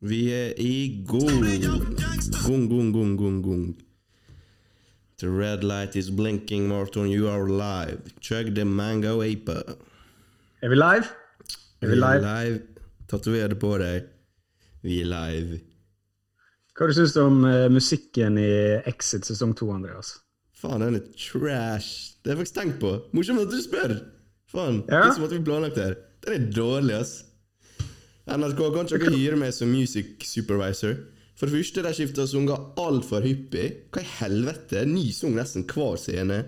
Vi er i gang. Gung, gung, gung, gung, gung. The red light is blinking, Morton. You are live. Chug the mango ape. Er vi live? Er vi live? live. Tatover det på deg. Vi er live. Hva syns du om uh, musikken i Exit sesong to, Andreas? Faen, den er trash. Det har jeg faktisk tenkt på. Morsomt at du spør. Faen, Ja. det er som at vi planlagt det her. Den er dårlig, ass. NRK kan ikke hyre meg som music supervisor. For det første, de skifter sanger altfor hyppig. Hva i helvete? Ny sang nesten hver scene.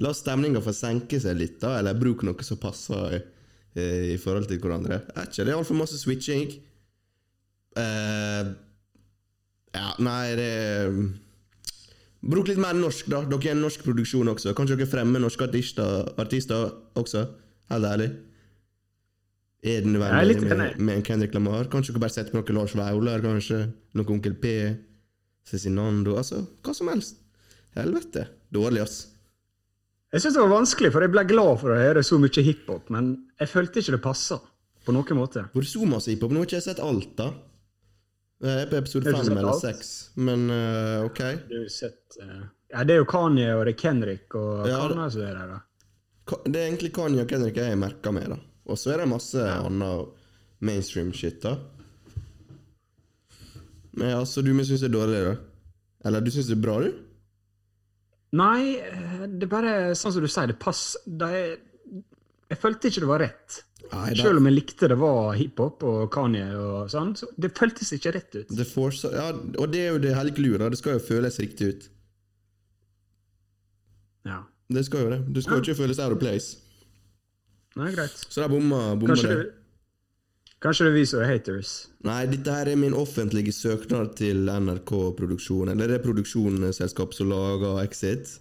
La stemninga få senke seg litt, da, eller bruk noe som passer eh, i forhold til hverandre. Er ikke det altfor masse switching? Eh, ja, nei, det Bruk litt mer norsk, da. Dere er en norsk produksjon også. Kanskje dere fremmer norske artister, artister også? Helt ærlig. Er det nødvendig med, med en Kendrick Lamar? Kanskje dere bare setter på noe Lars Vaular? Kanskje noe Onkel P? Cezinando? Altså, hva som helst. Helvete. Dårlig, ass. Jeg syns det var vanskelig, for jeg ble glad for å høre så mye hiphop, men jeg følte ikke det passa på noen måte. Hvor så masse hiphop? Nå har ikke jeg sett alt, da. Jeg er på episode fem eller seks, men uh, ok. Jo sett uh, Ja, det er jo Kanye og det er Kendrick og Ja, Kanye som er der, da. Det er egentlig Kanye og Kendrick jeg merker med, da. Og så er det masse annen mainstream shit, da. Men altså, du syns det er dårlig, da? Eller du syns det er bra, du? Nei, det er bare sånn som du sier, det pass det er, Jeg følte ikke det var rett. Nei, det, Selv om jeg likte det var hiphop og Kanye og sånn, så det føltes ikke rett ut. det forsa- ja, og det er jo det hele clouet. Det skal jo føles riktig ut. Ja. Det skal jo det. Det skal jo ikke føles out of place. Nei, greit. Så der bomma, bomma Kanskje det. kanskje det er vi som er haters. Nei, dette her er min offentlige søknad til NRK Produksjon, eller det produksjonsselskapet som lager Exit.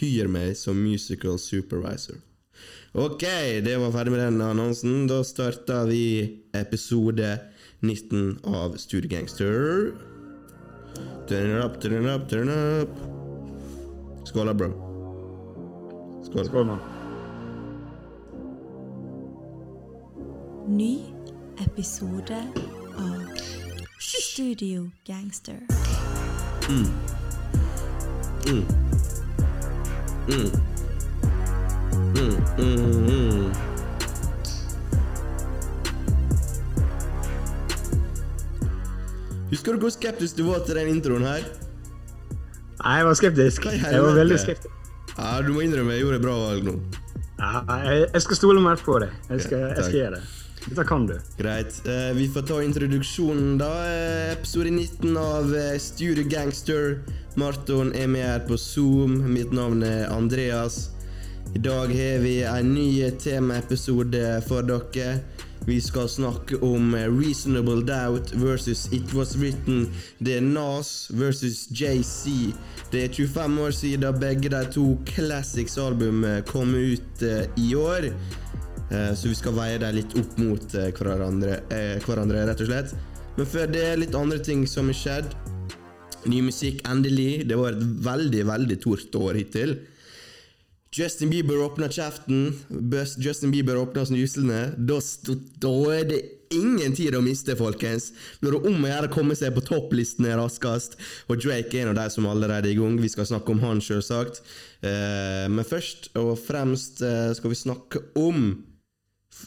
Hyr meg som musical supervisor. Ok, det var ferdig med den annonsen. Da starter vi episode 19 av Studiegangster. Turn it up, turn it up, turn it up. Skål bro. Skål. Skål, mann. Ny episode av Studio Gangster. Mm. mm. mm. mm Husker du hvor skeptisk du var til den introen her? Nei, jeg var skeptisk. Hva i Jeg var veldig helvete? skeptisk. Ja, Du må innrømme jeg gjorde et bra valg nå. Ja, jeg, jeg skal stole mer på deg. Jeg skal, jeg takk. skal gjøre det. Dette kan du. Greit. Eh, vi får ta introduksjonen, da. Eh, episode 19 av eh, Studio Gangster. Marton er med her på Zoom. Mitt navn er Andreas. I dag har vi en ny temaepisode for dere. Vi skal snakke om eh, Reasonable Doubt versus It Was Written. Det er Nas versus JC. Det er 25 år siden begge de to Classics-albumene kom ut i år. Eh, Så vi skal veie dem litt opp mot eh, hverandre, eh, hverandre, rett og slett. Men før det litt andre ting som har skjedd. Ny musikk, endelig. Det var et veldig, veldig tort år hittil. Justin Bieber åpna kjeften. Justin Bieber åpna snuslene. Da, da er det ingen tid å miste, folkens. Nå er om å gjøre å komme seg på topplistene raskest. Og Drake er en av de som allerede er i gang. Vi skal snakke om han, selvsagt. Eh, men først og fremst skal vi snakke om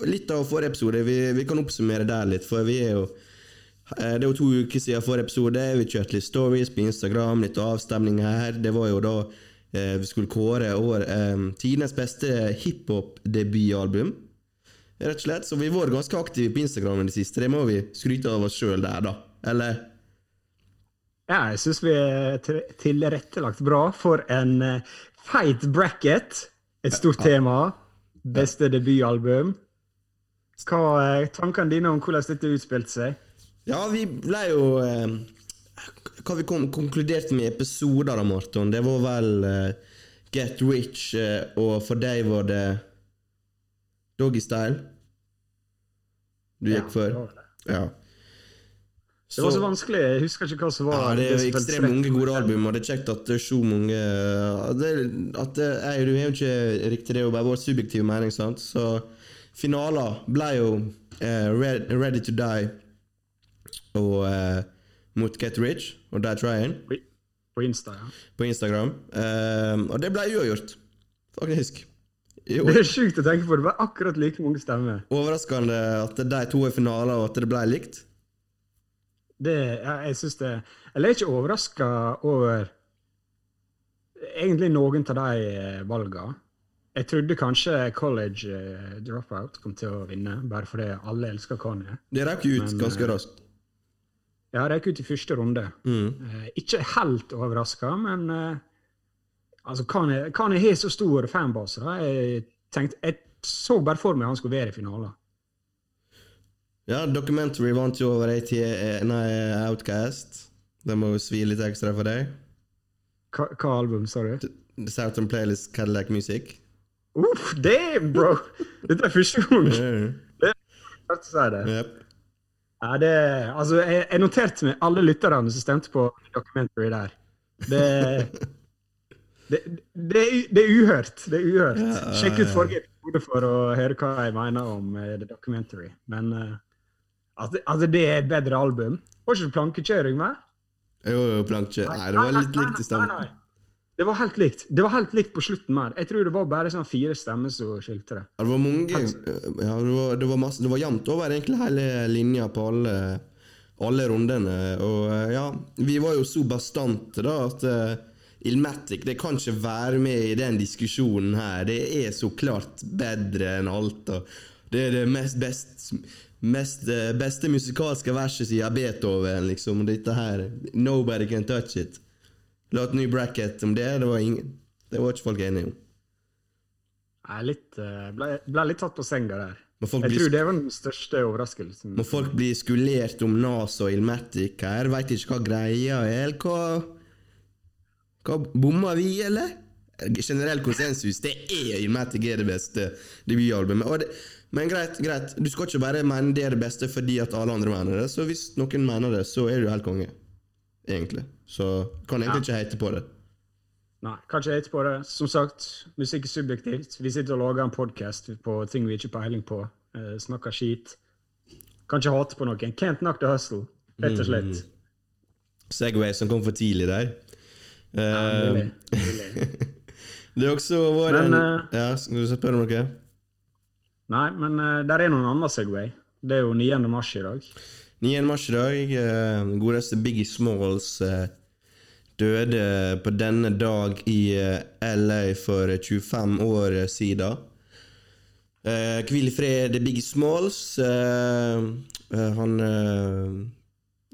litt av forrige episode. Vi, vi kan oppsummere der litt, for vi er jo eh, Det er jo to uker siden forrige episode. Vi kjørte litt stories på Instagram, litt avstemning her. Det var jo da eh, vi skulle kåre år, eh, tidenes beste hiphop-debutalbum. Rett og slett. Så vi har vært ganske aktive på Instagram i det siste. Det må vi skryte av oss sjøl der, da. Eller? Ja, jeg syns vi er tilrettelagt bra for en eh, feit bracket. Et stort tema. Beste debutalbum. Hva er tankene dine om hvordan dette utspilte seg? Ja, vi ble jo eh, Hva vi kom, konkluderte med i episoder, da, Marton, det var vel eh, Get Rich, eh, og for deg var det Doggy Style. Du gikk Ja, for? det det. Ja. Det var så vanskelig. Jeg husker ikke hva som var Ja, det er ekstremt mange gode album, og det er kjekt at det er så mange at det, at det, jeg, Du har jo ikke riktig, det er jo bare vår subjektive mening, sant? Så finaler ble jo eh, Ready to Die og eh, mot Get Rich og Die Trying På, Insta, ja. på Instagram. Eh, og det ble uavgjort, faktisk. Jo, Det er sjukt å tenke på. Det var akkurat like mange stemmer. overraskende at de to er finaler, og at det ble likt. Det, ja, jeg syns det Eller jeg er ikke overraska over egentlig noen av de eh, valgene. Jeg trodde kanskje College uh, Dropout kom til å vinne, bare fordi alle elsker Kanye. Det røk ut Men, ganske eh, raskt. Ja, det gikk ut i første runde. Mm. Eh, ikke helt overraska, men eh, altså, Kanye, har så stor fanbase. Da. Jeg, tenkte, jeg så bare for meg han skulle være i finalen. Ja, Documentary vant jo over AT, nei, Outcast. Det må jo svi litt ekstra for deg. Hva, hva album, sa du? The Southern Playlist Cadillac Music. Uff, damn, bro! Dette er første gang Mm. jeg hørte si det. Yep. Ja, det, altså, jeg, jeg noterte meg alle lytterne som stemte på documentary der. Det, det, det, er, det er uhørt. Det er uhørt. Sjekk ut forrige episode for å høre hva jeg mener om uh, The Documentary. Men uh, altså, altså, det er et bedre album. Var ikke det plankekjøring med? Jo, jo, plankekjøring. Nei, det var litt likt i stemmen. Det var helt likt. Det var helt likt på slutten med. Jeg tror det var bare sånn fire stemmer som skilte det. Det var mange ja, det, var, det, var masse, det var jevnt over egentlig hele linja på alle, alle rundene. Og eh, ja, vi var jo så bastante da at uh, Ilmatic det kan ikke være med i den diskusjonen her. Det er så klart bedre enn alt. Og det er det mest, best, mest eh, beste musikalske verset siden Beethoven, liksom. Dette her Nobody can touch it. La et ny bracket om det. Det var, ingen, det var ikke folk enige om. Jeg litt, eh, ble, ble litt tatt på senga der. Jeg blir tror det var den største overraskelsen. Må folk blir skulert om NAS og Ilmatic her, veit ikke hva greia er. Hva Hva Bomma vi, eller? Generell konsensus, det er Ilmatic er det beste debutalbumet. Men greit, greit, du skal ikke bare mene det er det beste fordi at alle andre mener det. Så hvis noen mener det, så er du helt konge. Egentlig. Så kan egentlig ikke hete på det. Nei, kanskje hete på det. Som sagt, musikk er subjektivt. Vi sitter og lager en podkast på ting vi ikke har peiling på. Uh, snakker skit. Kan ikke hate på noen. Can't knock the hustle, rett og slett. Segway som kom for tidlig der. Ja, Eh, mulig, mulig. det er også vår en, eh, Ja, skal du spørre om noe? Nei, men uh, der er noen annen Segway. Det er jo 9. mars i dag. 9. mars i dag. eh, godeste Biggie Smalls eh, døde på denne dag i eh, LA for 25 år siden. Hvil i fred, Biggie Smalls. Han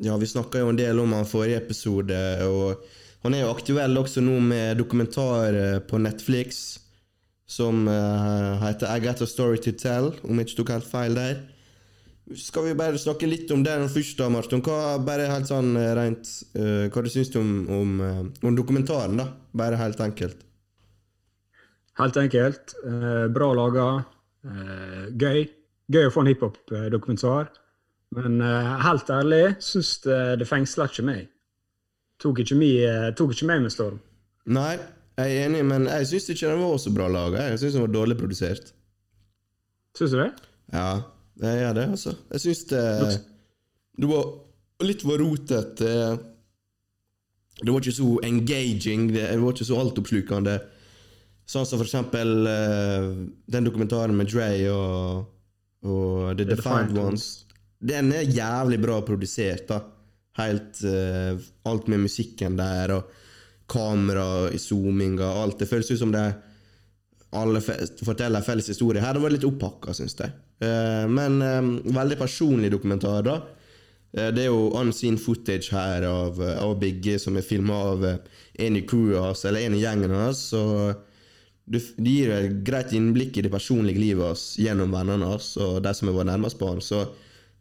Ja, vi snakka jo en del om han forrige episode, og han er jo aktuell også nå med dokumentar på Netflix som heter I Got a Story to Tell, om jeg ikke tok helt feil der. Skal vi bare snakke litt om den først, da, Marton? Hva, bare helt sånn rent eh, Hva du syns du om, om, eh, om dokumentaren, da? Bare helt enkelt. Helt enkelt. eh, bra laga. eh, gøy. Gøy å få en hiphop-dokumentar. Men eh, helt ærlig syns det, det fengsla ikke meg. Tok ikke, mi, tok ikke meg med storm. Nei, jeg er enig, men jeg syns ikke den var så bra laga. Jeg syns den var dårlig produsert. Syns du det? Ja, jeg gjør det, altså. Jeg syns det Det var litt for rotete. Det var ikke så engaging, det var ikke så altoppslukende. Sånn som for eksempel eh, den dokumentaren med Dre og, og The, The Defined Defiant Ones. Den er jævlig bra produsert, da. Helt uh, Alt med musikken der, og kamera i zoominga, alt. Det føles ut som det alle forteller felles historie. Her det var litt opphakka, syns jeg. Eh, men eh, veldig personlig dokumentar, da. Eh, det er jo unseen footage her av, av Biggie som er filma av en i crewet hans, eller en i gjengen hans. Så det, gir et greit innblikk i det personlige livet hans gjennom vennene hans og de som var nærmest på han. Så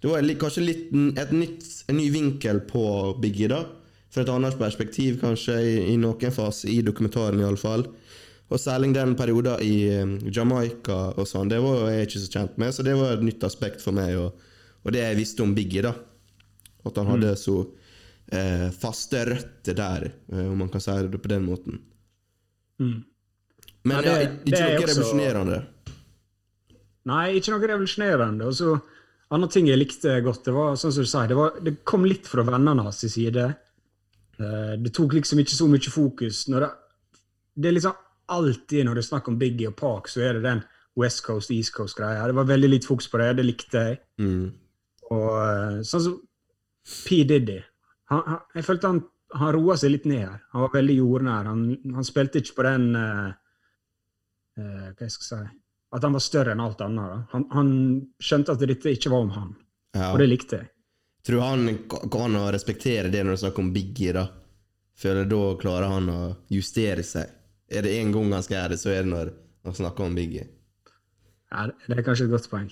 det var kanskje litt, et nytt, en ny vinkel på Biggie, da. Fra et annet perspektiv, kanskje, i, i noen fase i dokumentaren, iallfall. Og særlig den perioden i eh, Jamaica og sånn, det var jeg ikke så kjent med, så det var et nytt aspekt for meg, og, og det jeg visste om Biggie, da. At han hadde så eh, faste røtter der, eh, om man kan si det på den måten. Mm. Men Ja, det- ja, ikke er noe også- revolusjonerende. Nei, ikke noe revolusjonerende. Og så, annen ting jeg likte godt, det var sånn som du sier, det, var, det kom litt fra vennene hans side. Eh, det tok liksom ikke så mye fokus. Når det, det er liksom alltid når det er snakk om Biggie og Park, så er det den West Coast, East Coast-greia. Det var veldig litt fokus på det. Det likte jeg. Mm. Og eh, sånn som P. Diddy. Han, han, jeg følte han, han roa seg litt ned her. Han var veldig jordnær. Han, han spilte ikke på den uh, uh, Hva jeg skal si At han var større enn alt annet. Han, han skjønte at dette ikke var om han, Ja. og det likte jeg. Tror han går kan å respektere det når det er snakk om Biggie, da? Føler da klarer han å justere seg. Er det én gang han skal gjøre det, så er det når han snakker om Biggie. Ja, det er kanskje et godt poeng.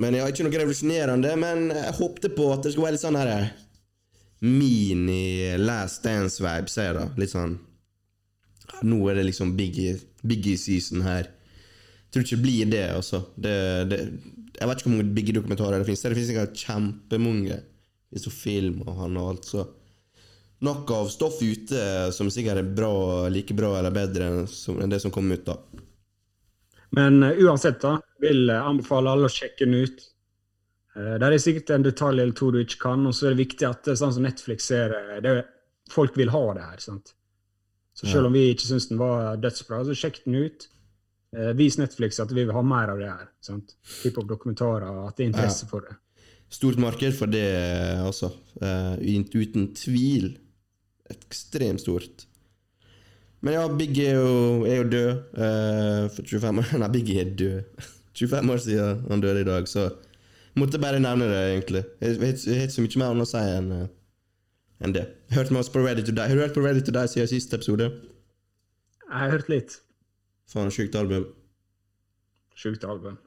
Men jeg har ikke noe revolusjonerende, men jeg håpte på at det skulle være litt sånn her mini Last Dance-vibe, sier jeg da. Litt sånn Nå er det liksom Biggie, Biggie season her. Jeg tror ikke det blir det, altså. Det, det, jeg vet ikke hvor mange Biggie-dokumentarer det finnes. Det finnes sikkert kjempemange. Det finnes jo film og han og alt, så Nok av stoff ute som sikkert er bra, like bra eller bedre enn det som kom ut, da. Men uh, uansett, da, vil jeg anbefale alle å sjekke den ut. Uh, der er sikkert en detalj eller to du ikke kan, og så er det viktig at sånn som Netflix ser eh, det, Folk vil ha det her. sant? Så selv om vi ikke syns den var dødsbra, så sjekk den ut. Uh, vis Netflix at vi vil ha mer av det her. sant? Hiphop-dokumentarer, at det er interesse Ja. for det. Stort marked for det, altså. Eh, uten tvil. Ekstremt stort. Men ja, Biggie er jo, er jo død. Uh, for 25 år Nei, Biggie er død. 25 år siden han døde i dag, så måtte bare nevne det, egentlig. Jeg har ikke så mye mer annet å si enn uh, en det. Hørte oss på Ready to Die. Har du hørt på Ready to Die siden siste episode? Jeg har hørt litt. Faen, sjukt album. Sjukt album.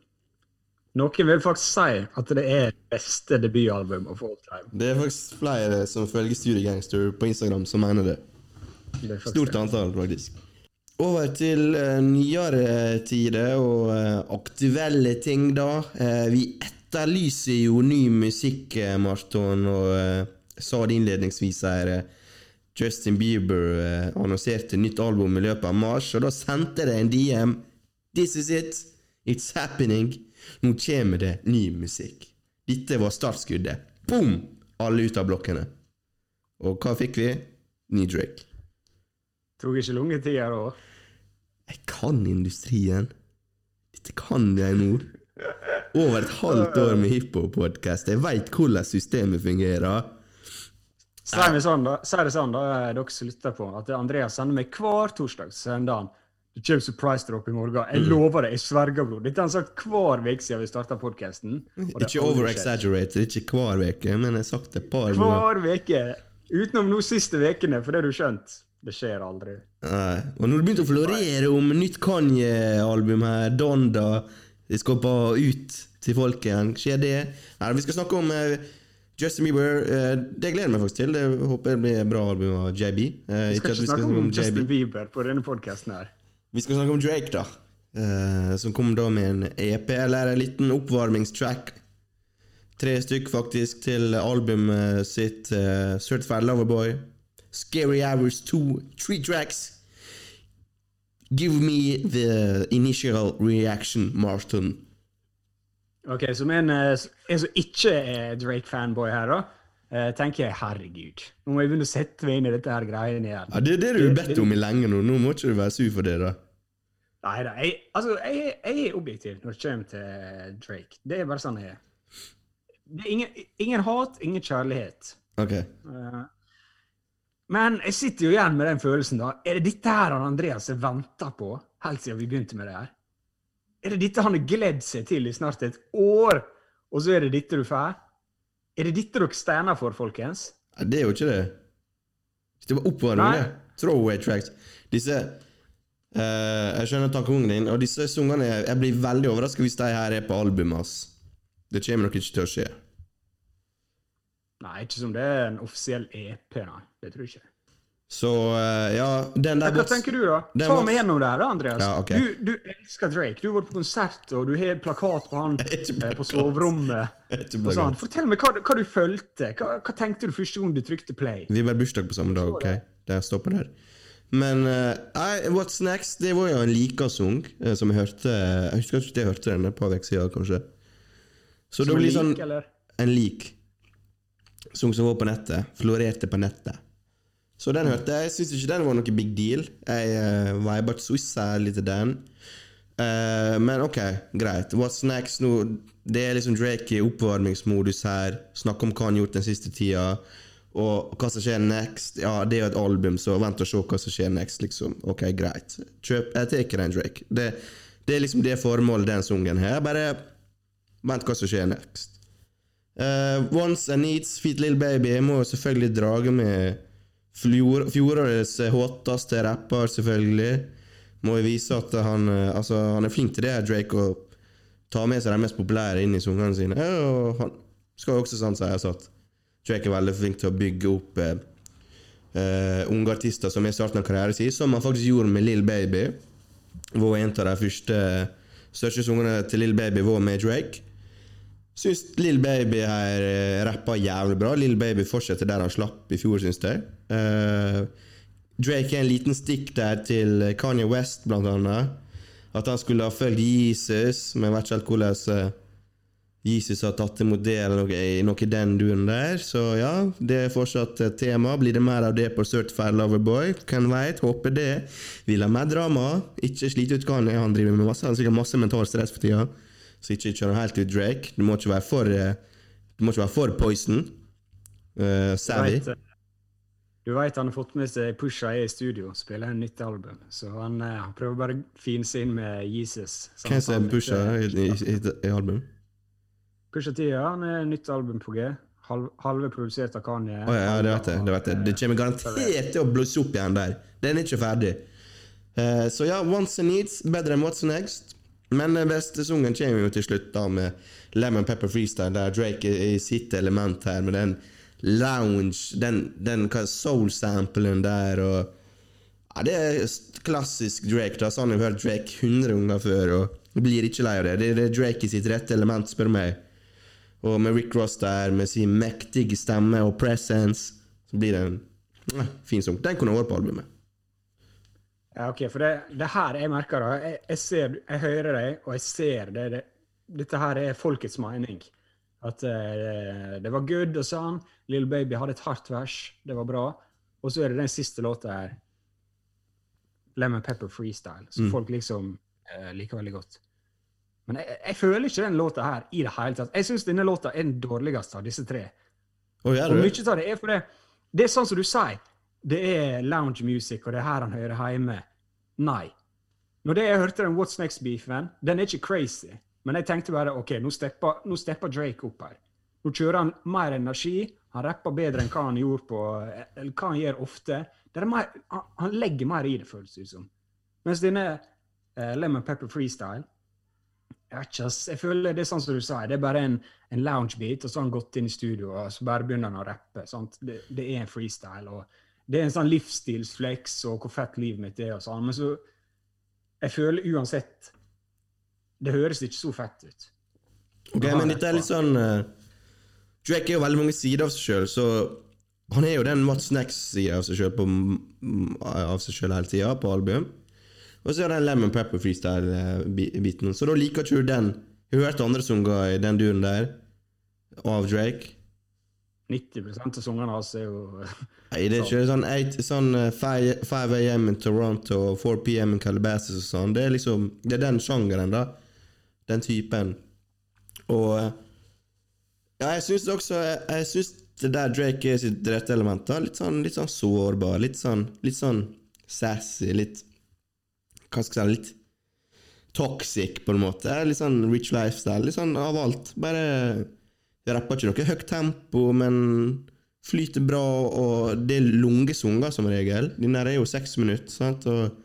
Noen vil faktisk si at det er beste debutalbum of all time. Det er faktisk flere som følger Studio Gangster på Instagram som mener det. Det Stort antall, faktisk. Over til uh, nyere tider og uh, aktuelle ting, da. Uh, vi etterlyser jo ny musikk, Marton, og sa det innledningsvis her. Justin Bieber annonserte nytt album i løpet av mars, og da sendte det en DM. This is it. It's happening. Nå kommer det ny musikk. Dette var startskuddet. Boom! Alle ut av blokkene. Og hva fikk vi? Ny Drake. Tok ikke lange tider da. Jeg kan industrien. Dette kan jeg nå. Over et halvt år med hiphop-podkast. Jeg veit hvordan systemet fungerer. Si det sånn, da, sånn, eh, dere som lytter på, at Andreas sender meg hver torsdag. sender han det kommer surprise drop i morgen. Jeg Mm. lover det. Jeg sverger, bror. Dette har han sagt hver uke siden vi starta podkasten. Ikke over-exaggerate, ikke hver uke, men jeg har sagt det et par ganger. Hver uke. Utenom nå siste ukene, for det har du skjønt. Det skjer aldri. Nei. Og når det begynte å florere om nytt Kanye-album her, Donda Det skal bare ut til folket igjen. Skjer det? Nei, vi skal snakke om uh, Justin Bieber. Uh, det gleder jeg meg faktisk til. Det håper jeg blir et bra album av JB. Uh, Vi skal ikke, ikke snakke om Justin Bieber på denne podkasten her. Vi skal snakke om Drake, da. Uh, som kom da med en EP, eller en liten oppvarmingstrack. Tre stykk, faktisk, til albumet sitt uh, Certified Loverboy. Scary Hours 2. Three tracks. Give me the initial reaction, Martin. Ok, Som en, eh, en som ikke er Drake-fanboy her, da, tenker jeg herregud. Nå må jeg begynne å sette meg inn i dette her greiene igjen. Ja, Det er det du har bedt om i lenge nå. Nå må ikke du være sur for det, da. Nei da, jeg, altså, jeg, jeg er objektiv når det kommer til Drake. Det er bare sånn jeg er. Det er ingen, ingen hat, ingen kjærlighet. Ok. Uh, Men jeg sitter jo igjen med den følelsen, da. Er det dette her han Andreas har venta på helt siden vi begynte med det her? Er det dette han har gledd seg til i snart et år, og så er det dette du får? Er det dette dere steiner for, folkens? Nei, det er jo ikke det. Det var oppvarming, det. Throwaway tracks. Disse eh, Jeg skjønner tankegangen din, og disse sangene Jeg blir veldig overraska hvis de her er på albumet hans. Det kommer nok ikke til å skje. Nei, ikke som det er en offisiell EP, nei. Det tror jeg ikke. Så uh, ja, den der Hva boks- tenker du, da? Den Ta meg gjennom det her, Andreas. Ja, okay. du, du elsker Drake. Du har vært på konsert, og du har plakat på han eh, på soverommet. Plakat. sånn. Fortell meg hva, hva du følte. Hva, hva tenkte du første gang du trykte play? Vi var bursdag på samme dag, ok? Det stopper der. Men uh, What's Next det var jo en likasang uh, som jeg hørte Jeg husker ikke at jeg hørte den et par uker siden, kanskje. Så Som det blir sånn eller? en lik sang som var på nettet. Florerte på nettet. Så den hørte jeg. Jeg syns ikke den var noe big deal. Jeg uh, viba ikke så særlig til den. Uh, men ok, greit. What's next nå? Det er liksom Drake i oppvarmingsmodus her. Snakke om hva han har gjort den siste tida. Og hva som skjer next. Ja, det er jo et album, så vent og se hva som skjer next, liksom. Ok, greit. Kjøp, jeg tar den, Drake. Det, det er liksom det formålet den sungen har. Bare vent hva som skjer next. Uh, Once and Needs, Feet Little Baby. Jeg må jo selvfølgelig drage med fjor, fjorårets hotteste rapper, selvfølgelig. Må jo vise at han, eh, altså, han er flink til det, her, Drake, å ta med seg de mest populære inn i sungene sine. Og han skal jo også sant si at Drake er veldig flink til å bygge opp eh, eh, unge artister som er i starten av karrieren sin, som han faktisk gjorde med Lill Baby. Hvor en av de første største sangene til Lill Baby var med Drake. Syns Lill Baby her eh, rappa jævlig bra. Lill Baby fortsetter der han slapp i fjor, syns jeg. Eh, Drake er en liten stikk der til Kanye West, blant annet. At han skulle ha fulgt Jesus, men jeg vet ikke helt hvordan eh, Jesus har tatt imot det, eller noe, i noe i den duren der. Så ja, det er fortsatt et tema. Blir det mer av det på Certified Loverboy? Hvem veit? Håper det. Vil ha mer drama. Ikke slite ut Kanye, han driver med masse. Han sikkert masse mental stress for tida. Så ikke kjør helt ut Drake. Du må ikke være for eh, Du må ikke være for poison. Uh, savvy. eh, du vet han har fått med seg Pusha E i studio, spiller en nytt album. Så han, uh, prøver bare å finse inn med Jesus. Hvem er Pusha i, i, i, i album? Pusha T, ja. Han er nytt album på G. Halv, halve produsert av Kanye. Oh, ja, det vet jeg. Det, vet jeg. det kommer garantert til å blusse opp igjen der. Den er ikke ferdig. Uh, så ja, Once and Needs, bedre enn What's Next. Men den beste sangen kommer jo til slutt da med Lemon Pepper Freestyle, der Drake er i sitt element her, med den lounge, den, den soul-samplen der, og ja, Det er klassisk Drake. da, Sånn har vi hørt Drake 100 ganger før, og blir ikke lei av det. Det, er Drake i sitt rette element, spør meg. Og med Rick Ross der, med sin mektige stemme og presence, så blir det en eh, fin sang. Den kunne vært på albumet. Ja, ok, for det, det her jeg merker da, jeg, jeg, ser, jeg hører deg, og jeg ser det, det Dette her er folkets mening. At uh, det var good og sånn. Little Baby hadde et hardt vers. Det var bra. Og så er det den siste låta her. Lemon Pepper Freestyle. Som folk liksom uh, liker veldig godt. Men jeg, jeg føler ikke den låta her i det hele tatt. Jeg syns denne låta er den dårligste av disse tre. Oh, Og mye av det er fordi Det er sånn som du sier. Det er lounge music, og det er her han hører hjemme. Nei. Når det jeg hørte den What's Next Beef-en, den er ikke crazy. Men jeg tenkte bare OK, nå stepper, nå stepper Drake opp her. Nå kjører han mer energi. Han rapper bedre enn hva han gjorde på Eller hva han gjør ofte. Det er mer, han, han legger mer i det, føles det ut som. Mens denne uh, Lemon Pepper Freestyle jeg, jeg føler det er sånn som du sa, det er bare en, en lounge-beat, og så har han gått inn i studio og så bare begynner han å rappe. Det, det er en freestyle. og Det er en sånn livsstilsflex og hvor fett livet mitt er. og sånn, Men så Jeg føler uansett Det høres ikke så fett ut. Ok, men dette er litt sånn uh, Drake er jo veldig mange sider av seg sjøl, så han er jo den What's Next-sida av seg sjøl selv hele tida på album. Og så er den Lemon Pepper Freestyle-biten. Så da liker ikke du den. Har du hørt andre sanger i den duren der? Av Drake? 90% av sangene hans er jo Nei, det er ikke sånn, 8, sånn eh, 5 AM i Toronto og 4 PM i Calabasas og sånn. Det er liksom Det er den sjangeren, da. Den typen. Og eh, Ja, jeg syns også Jeg, jeg syns det der Drake er sitt rette element. da Litt sånn, litt sånn sårbar. Litt sånn, litt sånn sassy. Litt Hva skal jeg si Litt toxic, på en måte. Litt sånn rich lifestyle. Litt sånn av alt. Bare Jeg rapper ikke noe høyt tempo, men flyter bra, og det er lange sanger som regel. Den her er jo seks minutter, sant, og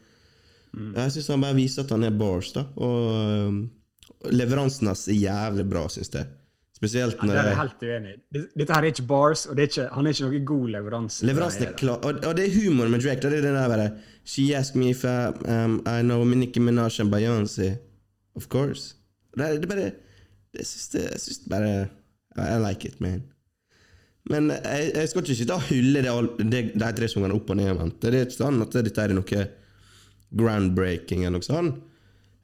jeg syns han bare viser at han er bars, da. Og um, leveransen hans er jævlig bra, syns jeg. Spesielt Det når er jeg helt uenig i. Dette her er ikke bars, og det er ikke, han er ikke noe god leveranse. Leveransen er klar, og, og det er humor med Drake. Det er det der bare She asked me if I, um, I know Nicki Minaj and Beyoncé. Of course. Det er, bare Jeg syns det, bare I, like it, man. Men jeg, jeg skal ikke og hylle det, det, de tre sangene opp og ned. Man. Det er ikke sånn at dette er noe groundbreaking eller noe sånt.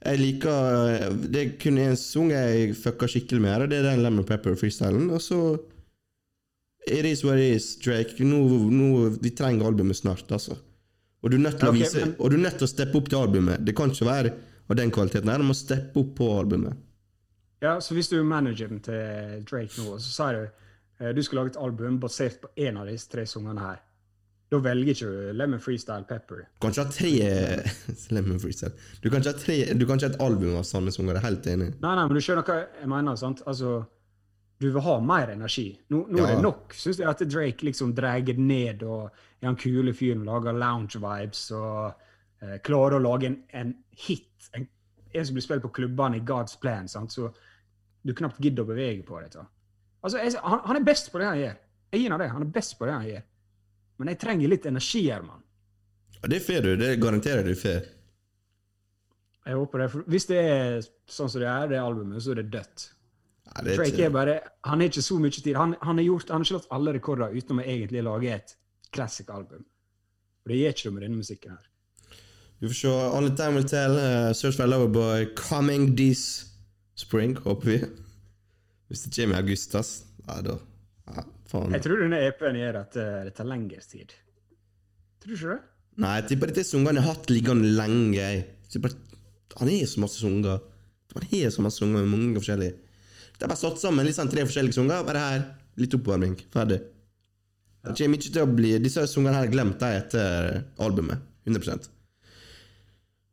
Jeg liker Det er kun én sang jeg fucka skikkelig med, og det er den Lemon Pepper-freestylen. Og så It is what it is, Drake. Nå, nå, vi trenger albumet snart, altså. Og du er nødt til å vise vise men- Og du er nødt til å steppe opp til albumet. Det kan ikke være av den kvaliteten her. Du må steppe opp på albumet. Ja, så hvis du er manageren til Drake nå, så sier du eh, du skal lage et album basert på én av disse tre sangene her, da velger ikke du Lemon Freestyle Pepper. Du kan ikke ha tre Lemon Freestyle. Du kan ikke ha, tre, du kan ikke ha et album av sånne som går helt enig. Nei, nei, men du skjønner hva jeg mener, sant? Altså, du vil ha mer energi. Nå, nå er det nok, syns jeg, at Drake liksom drar ned og er han kule fyren, lager lounge-vibes og eh, klarer å lage en, en hit. En, en som blir spilt på klubbene i God's Plan, sant? så du knapt gidder å bevege på deg. Altså, jeg, han, han er best på det han gjør. Jeg gir ham det. Han er best på det han gjør. Men jeg trenger litt energi her, mann. Ja, Det får du. Det garanterer du får. Jeg håper det. For hvis det er sånn som det er, det albumet, så er det dødt. Ja, det er Drake ikke- er bare Han har ikke så mye tid. Han, han har gjort, han har slått alle rekorder utenom å egentlig lage et classic-album. Og det gjør ikke det med denne musikken her. Vi får se. Only time will tell. Uh, Search for a Loverboy coming this spring, håper vi. Hvis det kommer i august, ass. Ja, da ja, faen. Jeg tror denne EP-en gjør at eh, det tar lengre tid. Tror du ikke det? Nei, jeg tipper dette er sanger jeg har hatt liggende lenge. jeg. Jeg tipper Han har så masse sanger. Han har så masse sanger med mange forskjellige. Det er bare satt sammen sånn tre forskjellige sanger. Bare her. Litt oppvarming. Ferdig. Det kommer ikke til å bli Disse sangene her glemt de etter albumet. 100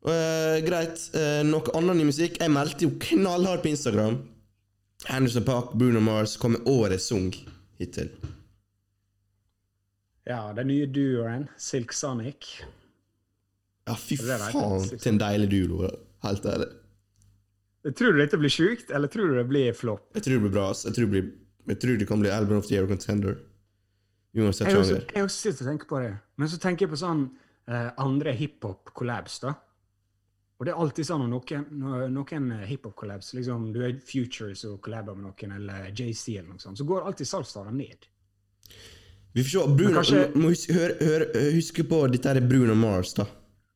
Uh, greit. Uh, noe annet ny musikk. Jeg meldte jo knallhardt på Instagram. Henderson Park, Bruno Mars kom med årets sang hittil. Ja, den nye duoen, Silk Sonic. Ja, fy faen, til en deilig duo. Helt ærlig. Tror du dette blir sjukt, eller tror du det blir flopp? Jeg tror det blir bra. ass. Jeg tror det, blir, jeg tror det kan bli Album of the Year Contender. Uansett Jeg har også, sjanger. jeg også sittet og tenker på det. Men så tenker jeg på sånn eh, andre hiphop-collabs, da. Og det er alltid sånn noen, noen hiphop-collabs, liksom du er Futures og collaber med noen, eller JC eller noe sånt, så går alltid salgstallene ned. Vi får se. Bruno, kanskje- må huske, hør, hør, huske på dette her er Bruno Mars, da.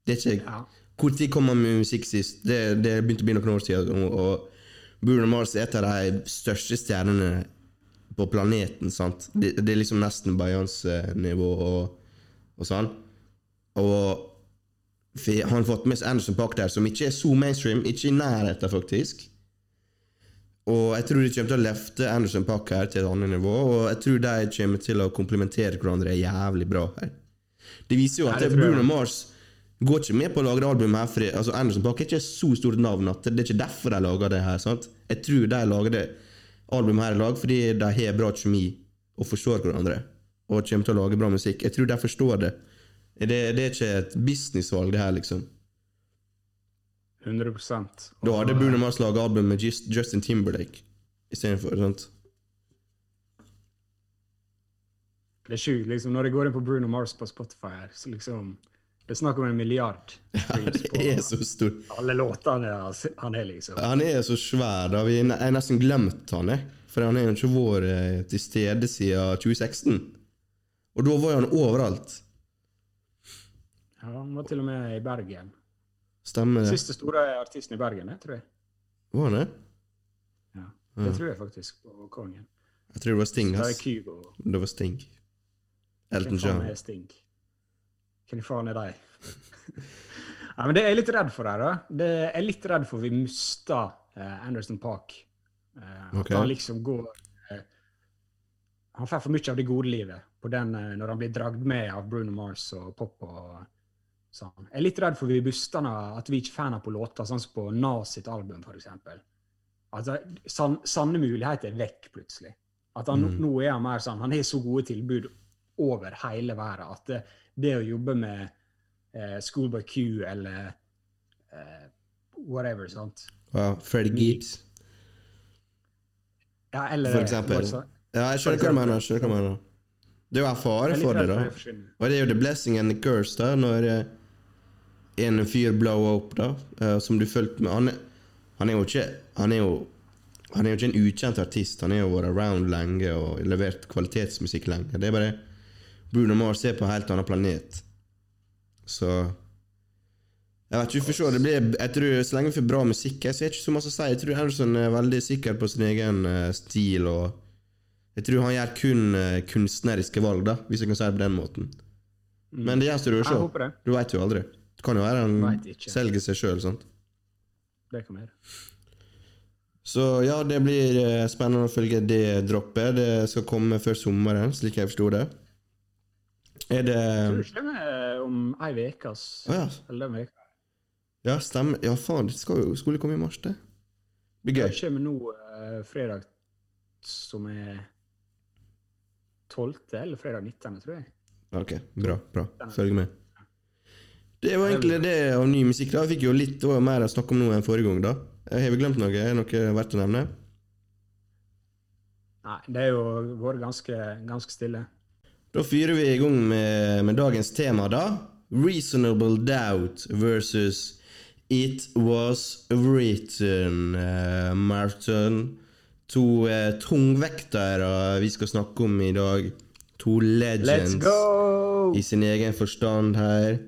Det er ikke Ja. Hvor tid kom han med musikk sist? Det, det begynte å bli noen år siden. Og, Bruno Mars er et av de største stjernene på planeten. sant? Det, det er liksom nesten Beyoncé-nivå og, og sånn. Og fi- han har fått med seg Anderson Park der, som ikke er så mainstream. Ikke i nærheten, faktisk. Og jeg tror de kommer til å løfte Anderson Park her til et annet nivå. Og jeg tror de kommer til å komplementere hverandre jævlig bra her. Det viser jo at Nei. Bruno Mars går ikke med på å lage det albumet her fordi altså Anderson Park er ikke så stort navn at det er ikke derfor de lager det her. sant? Jeg tror de lager det albumet her i lag fordi de har bra kjemi og forstår hverandre. Og kommer til å lage bra musikk. Jeg tror de forstår det. Det, det er ikke et businessvalg, det her, liksom. 100% Da hadde Og, Bruno Mars laga album med Just, Justin Timberlake istedenfor. Det er sjukt, liksom. Når jeg går inn på Bruno Mars på Spotify her, så liksom Det er snakk om en milliard Ja, Det er så stor. alle låtene han er, liksom. Han er så svær. da Vi har nesten glemt han, jeg. For han har jo ikke vært eh, til stede siden 2016. Og da var han overalt. Ja, han var til og med i Bergen. Stemmer det? Siste store artisten i Bergen, det tror jeg. Var han det? Ja, det tror jeg faktisk på Kongen. Jeg tror det var Sting. Det ass. Kygo. Det var Sting. Elton Hvem faen er Sting? Hvem faen er de? ja, men det er jeg litt redd for her, da. Det jeg er litt redd for vi mister uh, Anderson Park. Uh, okay. At han liksom går uh, Han får for mye av det gode livet på den, uh, når han blir dragd med av Bruno Mars og pop og sånn. Jeg er litt redd for vi bustene, at vi ikke får han på låter, sånn som på Nas sitt album, eksempel. Altså, san, sanne muligheter er vekk, plutselig. At han, Mm. Nå er han mer sånn Han har så gode tilbud over hele verden at det, det å jobbe med eh, Schoolboy Q eller eh, whatever, sant Ja, Fred Gibbs. ja, eller, For eksempel. Ja, jeg skjønner hva du mener. Det er jo en fare for det, da. Og det er jo the blessing and the curse, da, når eh, en fyr blow opp, da, eh, som du fulgte med Han han er jo ikke Han er jo han er jo ikke en ukjent artist. Han har jo vært around lenge og levert kvalitetsmusikk lenge. Det er bare Bruno Mars er på en helt annen planet. Så Jeg vet ikke, for. Det blir, jeg tror Så lenge vi får bra musikk Jeg ser ikke så masse å si. Jeg tror Anderson er veldig sikker på sin egen eh, stil, og jeg tror han gjør kun eh, kunstneriske valg, da, hvis jeg kan si det på den måten. Men det gjenstår å se. Du veit jo aldri. Det kan jo være han selger seg sjøl, sant. Det kan gjøre. Så ja, det blir eh, spennende å følge det droppet. Det skal komme før sommeren, slik jeg forsto det. Er det Jeg tror det kommer om ei uke. Å ja. Eller. Ja, stemmer. Ja, faen, det skal jo skulle komme i mars, det. Det blir Det gøy. kommer nå uh, fredag som er 12. eller fredag 19., tror jeg. Ok, bra. bra. Følg med. Det var egentlig det av ny musikk. da. Jeg fikk jo litt mer å snakke om nå enn forrige gang. da. Jeg Har vi glemt noe? Er det noe verdt å nevne? Nei, det er jo vært ganske, ganske stille. Da fyrer vi i gang med, med dagens tema, da. Reasonable doubt versus It was written. Uh, Martin. To uh, tungvektere vi skal snakke om i dag. To legends Let's go! i sin egen forstand her.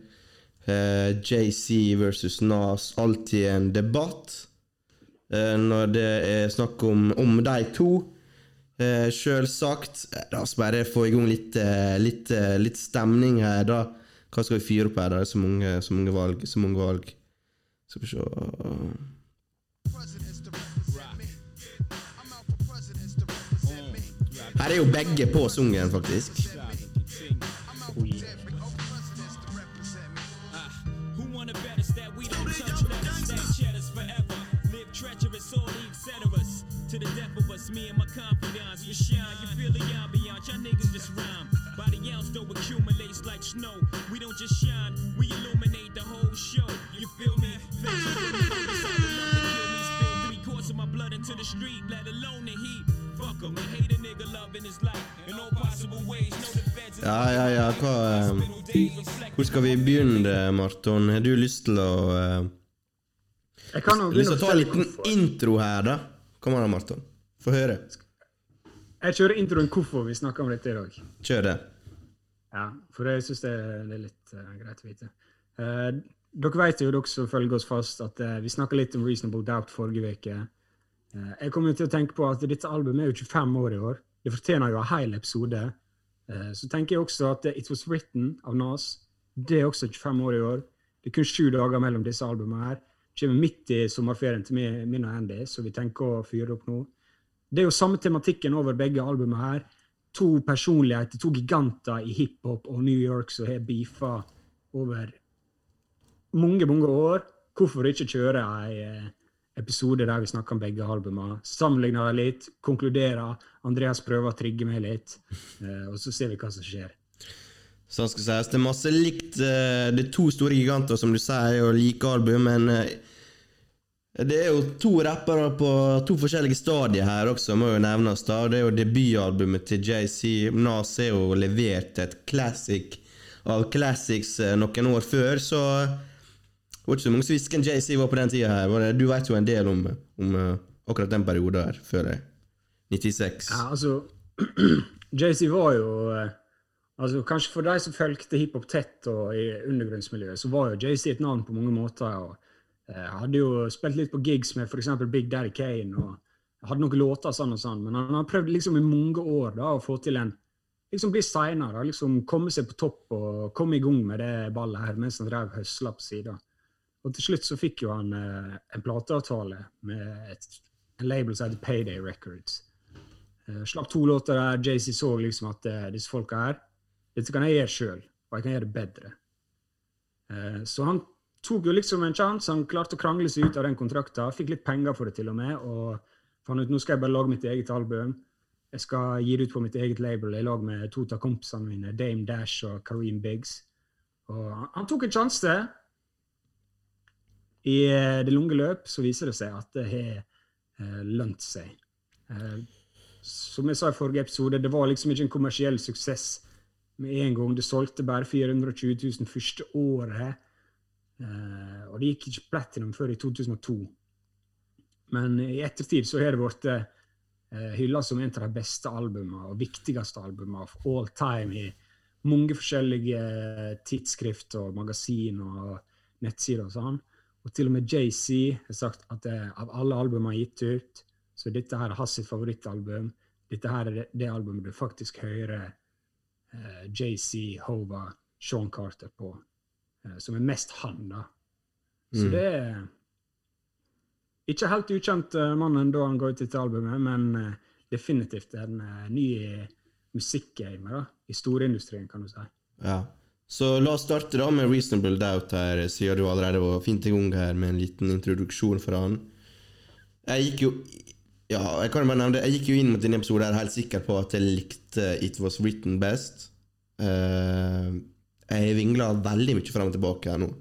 Eh, JC versus Nas. Alltid en debatt eh, når det er snakk om, om de to. Eh, Sjølsagt. Eh, La oss bare få i gang litt, eh, litt, eh, litt stemning her, da. Hva skal vi fyre opp her? Det er så mange, så mange valg. Så mange valg. Skal vi se Her er jo begge på sungen, faktisk. To the death of us, me and my confidants, we shine. You feel the ambiance, y'all niggas just rhyme. By the ounce, though, accumulates like snow. We don't just shine, we illuminate the whole show. You feel me? Of my blood into the street, let alone the heat. Fuck 'em, hate a nigga loving his life. In all possible ways, know the feds Ja, ja, ja, hva eh, Hvor skal vi begynne, Marton? Har du lyst til å eh, Jeg kan jo lyst til begynne å ta en liten intro her, da? Kom an, Marton. Få høre. Jeg kjører introen hvorfor vi snakker om dette i dag. Kjør det. Ja, for jeg syns det, det er litt uh, greit å vite. Uh, dere vet jo, dere som følger oss fast, at uh, vi snakka litt om Reasonable Doubt forrige uke. Jeg kommer til å tenke på at dette albumet er jo 25 år i år. Det fortjener jo en hel episode. Så tenker jeg også at It Was Written av Nas det er også 25 år i år. Det er kun sju dager mellom disse albumene her. Kommer midt i sommerferien til min og Andy, så vi tenker å fyre opp nå. Det er jo samme tematikken over begge albumene her. To personligheter, to giganter i hiphop og New York som har beefa over mange, mange år. Hvorfor ikke kjøre ei eh, episode der vi snakker om begge albumene? Sammenligner dem litt, konkluderer. Andreas prøver å trigge meg litt, eh, og så ser vi hva som skjer. Sånn skal sies. Det er masse likt eh, Det er to store giganter, som du sier, og like album, men det er jo to rappere på to forskjellige stadier her også, må jo nevnes. da. Det er jo debutalbumet til JC. Nas er jo levert et classic av classics eh, noen år før, så det var ikke så mange som visste hvem JC var på den tida her. Du vet jo en del om, om eh, akkurat den perioden her, før jeg. 96. Ja, altså JC var jo eh, altså Kanskje for de som fulgte hiphop tett og i undergrunnsmiljøet, så var jo JC et navn på mange måter. og eh, Hadde jo spilt litt på gigs med f.eks. Big Daddy Kane. og Hadde noen låter sånn og sånn, men han har prøvd liksom i mange år da å få til en liksom bli signa, liksom komme seg på topp og komme i gang med det ballet her mens han drev høsla på sida. Og til slutt så fikk jo han eh, en plateavtale med et, en label som heter Payday Records. Eh, slapp to låter der JC så liksom at eh, disse folka her Dette kan jeg gjøre sjøl, og jeg kan gjøre det bedre. Eh, så han tok jo liksom en sjanse. Han klarte å krangle seg ut av den kontrakten. Fikk litt penger for det, til og med. Og fant ut nå skal jeg bare lage mitt eget album. Jeg skal gi det ut på mitt eget label i lag med to av kompisene mine, Dame Dash og Kareem Biggs. Og han, han tok en sjanse. I eh, det lange løp så viser det seg at det har eh, lønt seg. Eh, som jeg sa i forrige episode, det var liksom ikke en kommersiell suksess med en gang. Det solgte bare 420 000 første året. Eh, og det gikk ikke platinum før i 2002. Men i ettertid så har det blitt uh, hylla som en av de beste albumene og viktigste albumene of all time i mange forskjellige tidsskrift og magasin. og nettsider og sånn. Og til og med JC har sagt at det, av alle album han har gitt ut, så dette her er hans favorittalbum. Dette her er det, det albumet du faktisk hører uh, JC, Hova, Sean Carter på, eh, som er mest han, da. Så Mm. det er ikke helt ukjent eh, mannen da han ga ut dette albumet, men eh, definitivt en eh, ny musikkgame da, i storindustrien, kan du si. Ja. Så la oss starte da med Reasonable Doubt her, siden du allerede var fint i gang her med en liten introduksjon for han. Jeg gikk jo ja, jeg kan bare nevne det. Jeg gikk jo inn mot denne episoden her helt sikker på at jeg likte It Was Written Best. Eh, jeg vingla veldig mye frem og tilbake her nå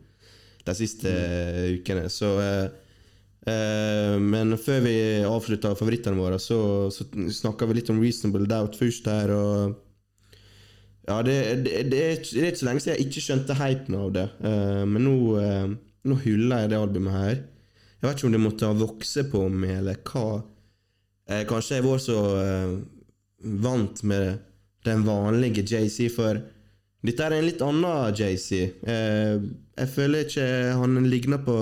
de siste ukene, så eh, eh, Men før vi avslutter favorittene våre, så, så snakka vi litt om Reasonable Doubt først her, og ja, det, det, det, er, det er ikke så lenge siden jeg ikke skjønte hypen av det, uh, men nå, uh, nå hyller jeg det albumet her. Jeg vet ikke om det måtte ha vokst på meg, eller hva. Eh, kanskje jeg var så vant med den vanlige JC, for dette er en litt annen JC. Eh, jeg føler ikke han ligner på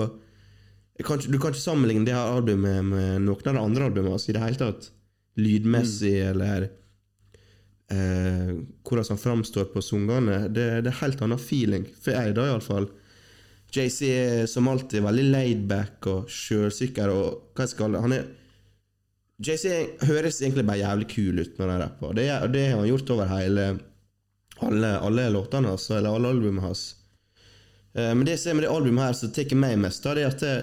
kan, Du kan ikke sammenligne det her albumet med noen av de andre albumene hans i det hele tatt. Lydmessig eller eh, hvordan han framstår på sangene. Det, det er helt annen feeling, for jeg da iallfall. JC er som alltid veldig laidback og sjølsikker og hva jeg skal. Han er JC høres egentlig bare jævlig kul ut når han rapper. Det, det har han gjort over hele alle, alle låtene hans, eller alle albumene hans. Eh, Men det jeg ser med det albumet her som tar meg mest, da, det er at det,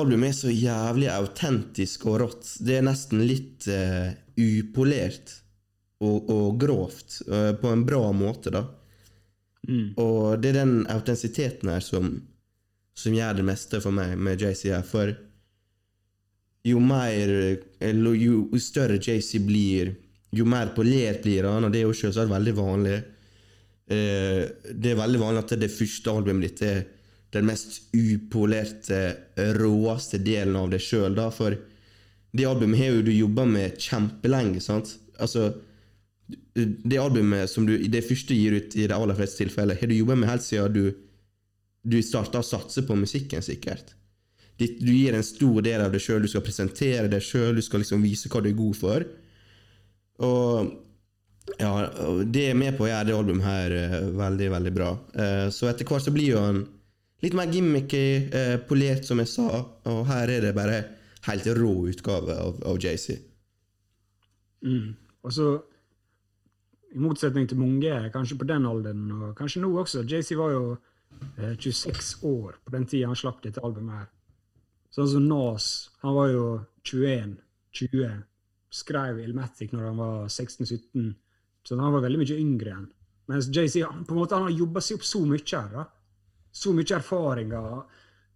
albumet er så jævlig autentisk og rått. Det er nesten litt uh, upolert og, og grovt, uh, på en bra måte, da. Og det er den autentisiteten her som, som gjør det meste for meg med JC her. For jo mer eller jo større JC blir, jo mer polert blir han, og det er jo selvsagt veldig vanlig. Eh, det er veldig vanlig at det første albumet ditt er den mest upolerte, råeste delen av deg sjøl, da, for det albumet har jo du jobba med kjempelenge, sant? Altså, det albumet som du det første gir ut i de aller fleste tilfeller, har du jobba med helt siden du, du starta å satse på musikken, sikkert. Du gir en stor del av deg sjøl, du skal presentere deg sjøl, du skal liksom vise hva du er god for. Og ja, det er med på å gjøre det albumet her eh, veldig, veldig bra. Eh, så etter hvert så blir jo han litt mer gimmicky, eh, polert, som jeg sa, og her er det bare helt rå utgave av, av JC. Mm. Og så, i motsetning til mange, kanskje på den alderen, og kanskje nå også JC var jo eh, 26 år på den tida han slapp dette albumet her. Sånn som Nas, han var jo 21-20, skrev Ilmatic når han var 16-17, så han var veldig mye yngre igjen. Mens JC han, på en måte, han har jobba seg opp så mye her. da. Så mye erfaringer.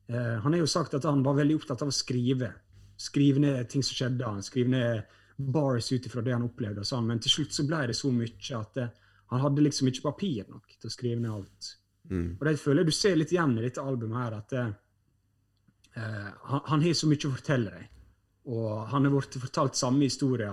Eh, han har jo sagt at han var veldig opptatt av å skrive. Skrive ned ting som skjedde. Han skrive ned bars ut ifra det han opplevde. sånn, Men til slutt så ble det så mye at det, han hadde liksom ikke papir nok til å skrive ned alt. Og det føler jeg du ser litt igjen i dette albumet her, at eh, eh, han, han har så mye å fortelle deg. Og han har blitt fortalt samme historie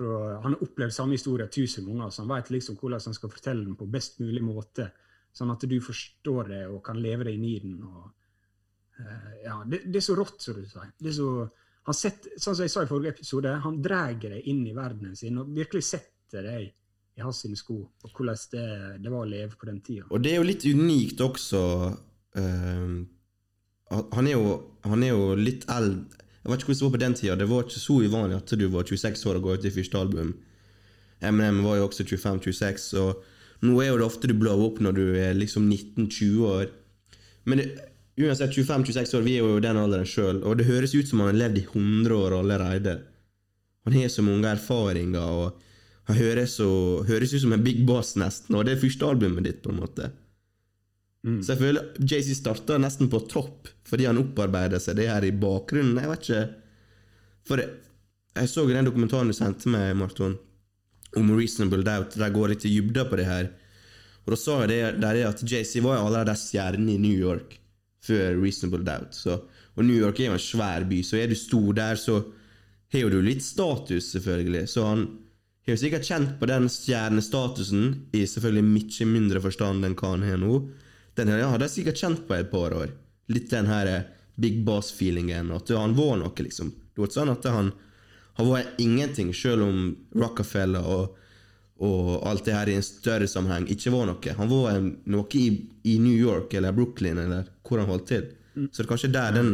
Han har opplevd samme historie tusen ganger, så han vet liksom hvordan han skal fortelle den på best mulig måte, sånn at du forstår det og kan leve deg inn i den. og eh, ja, det, det er så rått, som du sier. Det er så, han setter, sånn som jeg sa i forrige episode, han drar deg inn i verdenen sin og virkelig setter deg i hans sko, og hvordan det, det var å leve på den tida. Og det er jo litt unikt også Uh, han, er jo, han er jo litt eldre Jeg vet ikke hvordan det var på den tida. Det var ikke så uvanlig at du var 26 år og ga ut ditt første album. Eminem var jo også 25-26, og nå er jo det ofte du blower opp når du er liksom 19-20 år. Men det, uansett, 25-26 år, vi er jo den alderen sjøl, og det høres ut som han har levd i 100 år allerede. Han har så mange erfaringer, og han høres, så, høres ut som en big boss, nesten, og det er første albumet ditt, på en måte. Så jeg føler JC starta nesten på topp fordi han opparbeider seg det her i bakgrunnen. Jeg vet ikke For jeg, jeg så den dokumentaren du sendte meg, Marton, om Reasonable Doubt. Der går litt i dybda på det her. Og da sa jeg det det at JC var allerede stjernen i New York før Reasonable Doubt. Så, og New York er jo en svær by, så er du stor der, så har du litt status, selvfølgelig. Så han har sikkert kjent på den stjernestatusen i selvfølgelig mye mindre forstand enn hva han har nå. Den her, ja, hadde jeg sikkert kjent på i et par år. Litt den her eh, big boss-feelingen. At han var noe, liksom. Det var sånn at han, han var ingenting, selv om Rockefeller og, og alt det her i en større sammenheng ikke var noe. Han var en, noe i, i New York eller Brooklyn eller hvor han holdt til. Så det er kanskje der den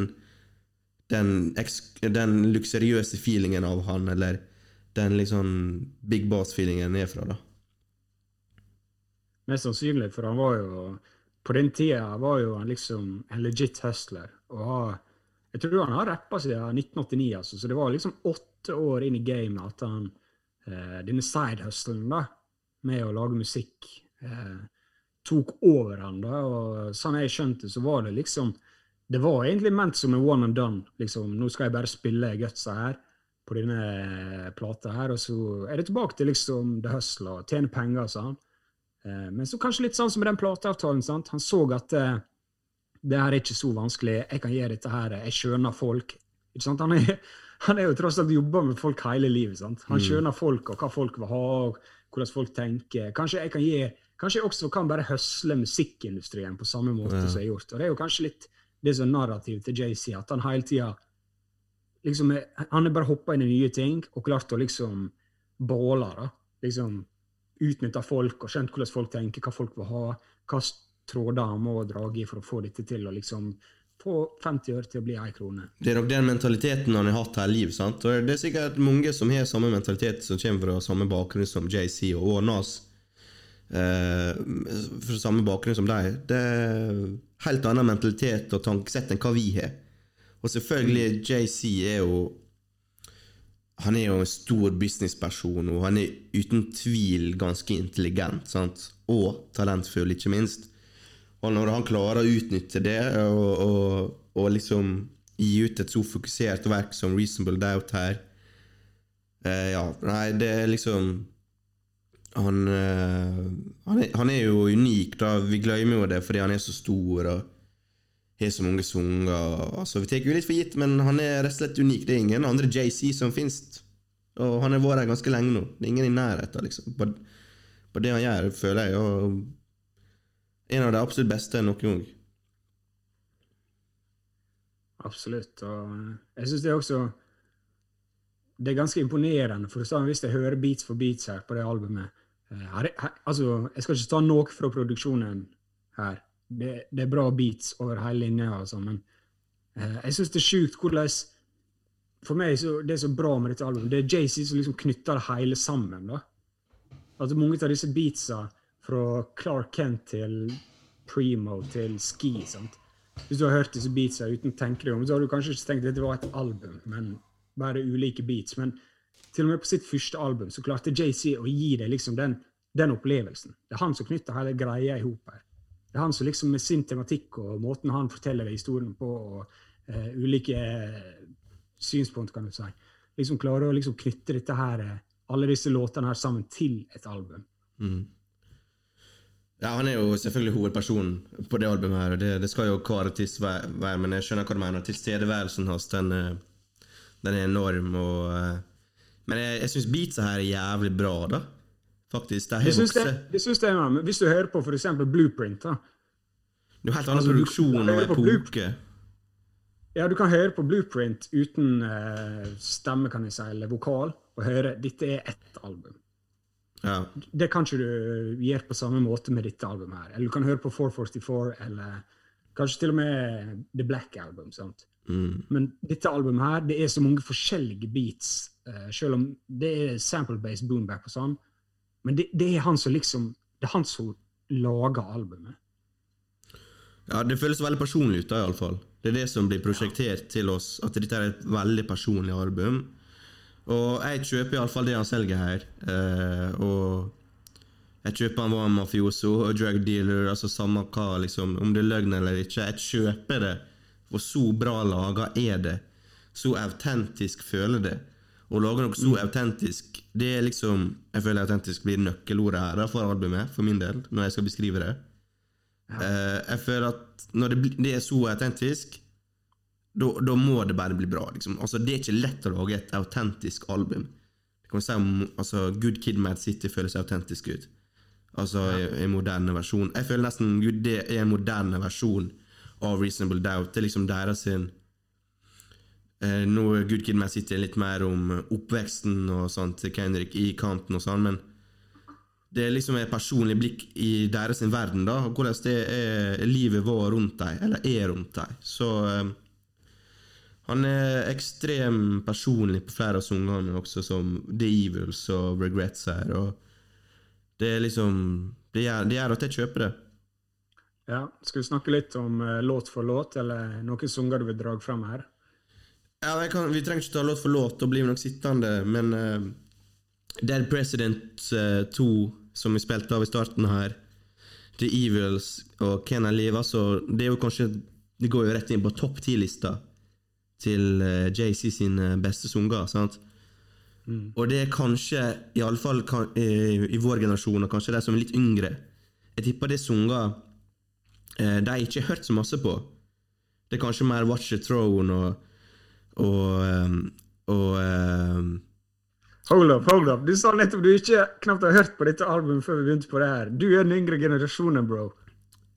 den, den luksuriøse feelingen av han, eller den liksom big boss-feelingen er fra, da. Mest sannsynlig, for han var jo På den tida var jo han liksom en legit hustler. Og jeg tror han har rappa siden 1989, altså, så det var liksom åtte år inn i gamet at han eh, Denne side-hustlen, da, med å lage musikk, eh, tok over han, da. Og sånn jeg skjønte, så var det liksom Det var egentlig ment som en one and done. liksom, Nå skal jeg bare spille gutsa her på denne plata her, og så er det tilbake til liksom Hustle og tjene penger, sa han. Eh, Men så kanskje litt sånn som med den plateavtalen. sant? Han så at uh, det her er ikke så vanskelig, jeg kan gjøre dette her, jeg skjønner folk. Han er, han er jo tross alt jobba med folk hele livet. sant? Han skjønner folk og hva folk vil ha, og hvordan folk tenker. Kanskje jeg kan gi, kanskje jeg også kan bare høsle musikkindustrien på samme måte som jeg har gjort. Og det er jo kanskje litt det som er narrativet til JC, at han hele tida liksom, er- Han er bare hoppa inn i nye ting og klart å liksom båle, da. Liksom utnytta folk og skjønt hvordan folk tenker, hva folk vil ha, hva tråder han må dra i for å få dette til, og liksom få 50 øre til å bli ei krone. Det er nok den mentaliteten han har hatt hele livet. sant? Og det er sikkert mange som har samme mentalitet, som kommer fra samme bakgrunn som JC og Nas. Eh, fra samme bakgrunn som deg. Det er helt annen mentalitet og tankesett enn hva vi har. Og selvfølgelig, JC er jo Han er jo en stor businessperson, og han er uten tvil ganske intelligent. sant? Og talentfull, ikke minst. Og når han klarer å utnytte det og, og, og liksom gi ut et så fokusert verk som Reasonable Doubt her eh, Ja, nei, det er liksom han, eh, han, er, han er jo unik, da. Vi glemmer jo det fordi han er så stor og har så mange sanger. Altså, vi tar jo litt for gitt, men han er rett og slett unik. Det er ingen andre JC som finnes. Og han har vært her ganske lenge nå. Det er ingen i nærheten, liksom. På, på det han gjør, føler jeg. Og en av de absolutt beste noen gang. Absolutt. Og jeg syns det er også Det er ganske imponerende, for hvis jeg hører beats for beats her på det albumet eh, her, her, altså, Jeg skal ikke ta noe fra produksjonen her. Det, det er bra beats over hele linja, altså, men uh, jeg syns det er sjukt hvordan For meg så, det er så bra med dette albumet. Det er JC som liksom knytter det hele sammen. da. Altså Mange av disse beatsa, fra Clark Kent til Primo til Ski sant? Hvis du har hørt disse beatsa uten å tenke deg om, så har du kanskje ikke tenkt at dette var et album, men bare ulike beats. Men til og med på sitt første album så klarte JC å gi deg liksom den, den opplevelsen. Det er han som knytter hele greia i hop her. Det er han som liksom med sin tematikk og måten han forteller historien på, og uh, ulike eh, synspunkt, kan du si, liksom klarer å liksom knytte dette her, eh, alle disse låtene her sammen til et album. Ja, Han er jo selvfølgelig hovedpersonen på det albumet, her, og det, det skal jo hver artist være, være, men jeg skjønner hva du mener. Tilstedeværelsen hans, den, den er enorm. Og, men jeg, jeg syns beatsa her er jævlig bra, da. Faktisk. De har vokst. det syns jeg. Men Hvis du hører på f.eks. Blueprint, da, Det er jo helt annen Altså, du- produksjon og epoke. Ja, du kan høre på Blueprint uten uh, stemme, kan jeg si, eller vokal, og høre dette er ett album. Ja. Det kan ikke du gjøre på samme måte med dette albumet her. Eller du kan høre på 444, eller kanskje til og med The Black Album. sant? Mm. Men dette albumet her, det er så mange forskjellige beats, uh, selv om det er sample-based boomback og sånn. Men det, det er han som liksom Det er han som lager albumet. ja, det føles veldig personlig ut, da, iallfall. Det er det som blir prosjektert til oss, at dette er et veldig personlig album. Og jeg kjøper iallfall det han selger her. Eh, og jeg kjøper han var en mafioso og drug dealer, altså samme hva, liksom, om det er løgn eller ikke. Jeg kjøper det, for så bra laga er det. Så autentisk føler det. Å lage noe så autentisk, det er liksom Jeg føler autentisk blir nøkkelordet her for albumet, for min del, når jeg skal beskrive det. Eh, jeg føler at når det, det er så autentisk, da må det bare bli bra. Liksom. Altså, det er ikke lett å lage et autentisk album. Det kan si om altså, Good Kid Mad City føles autentisk ut. Altså i, i moderne versjon. Jeg føler nesten Gud, det er en moderne versjon av Reasonable Doubt. Det er liksom deres sin Nå er Good Kid Man City litt mer om oppveksten og sånt til Kendrick i kanten og sånn, men det er liksom et personlig blikk i deres verden, da, og hvordan det er, livet var rundt dem, eller er rundt dem. Så eh, han er ekstrem personlig på flere av sangene også, som The Evils og Regrets her, og det er liksom det gjør at jeg kjøper det. Ja, Skal vi snakke litt om eh, låt for låt, eller noen sanger du vil dra fram her? Ja, kan, Vi trenger ikke ta låt for låt, da blir vi nok sittende, men uh, Dead President uh, 2, som vi spilte av i starten her, The Evils og Can I Live, altså, det er jo kanskje Det går jo rett inn på topp ti-lista til uh, JC sine beste sanger, sant? Og det er kanskje, iallfall i, i vår generasjon, og kanskje de som er litt yngre Jeg tipper det er sanger eh, de ikke har hørt så masse på. Det er kanskje mer Watch the Throne og og, ehm, og ehm, Hold up, hold up. Du sa nettopp du ikke knapt har hørt på dette albumet før vi begynte på det her. Du er den yngre generasjonen, bro.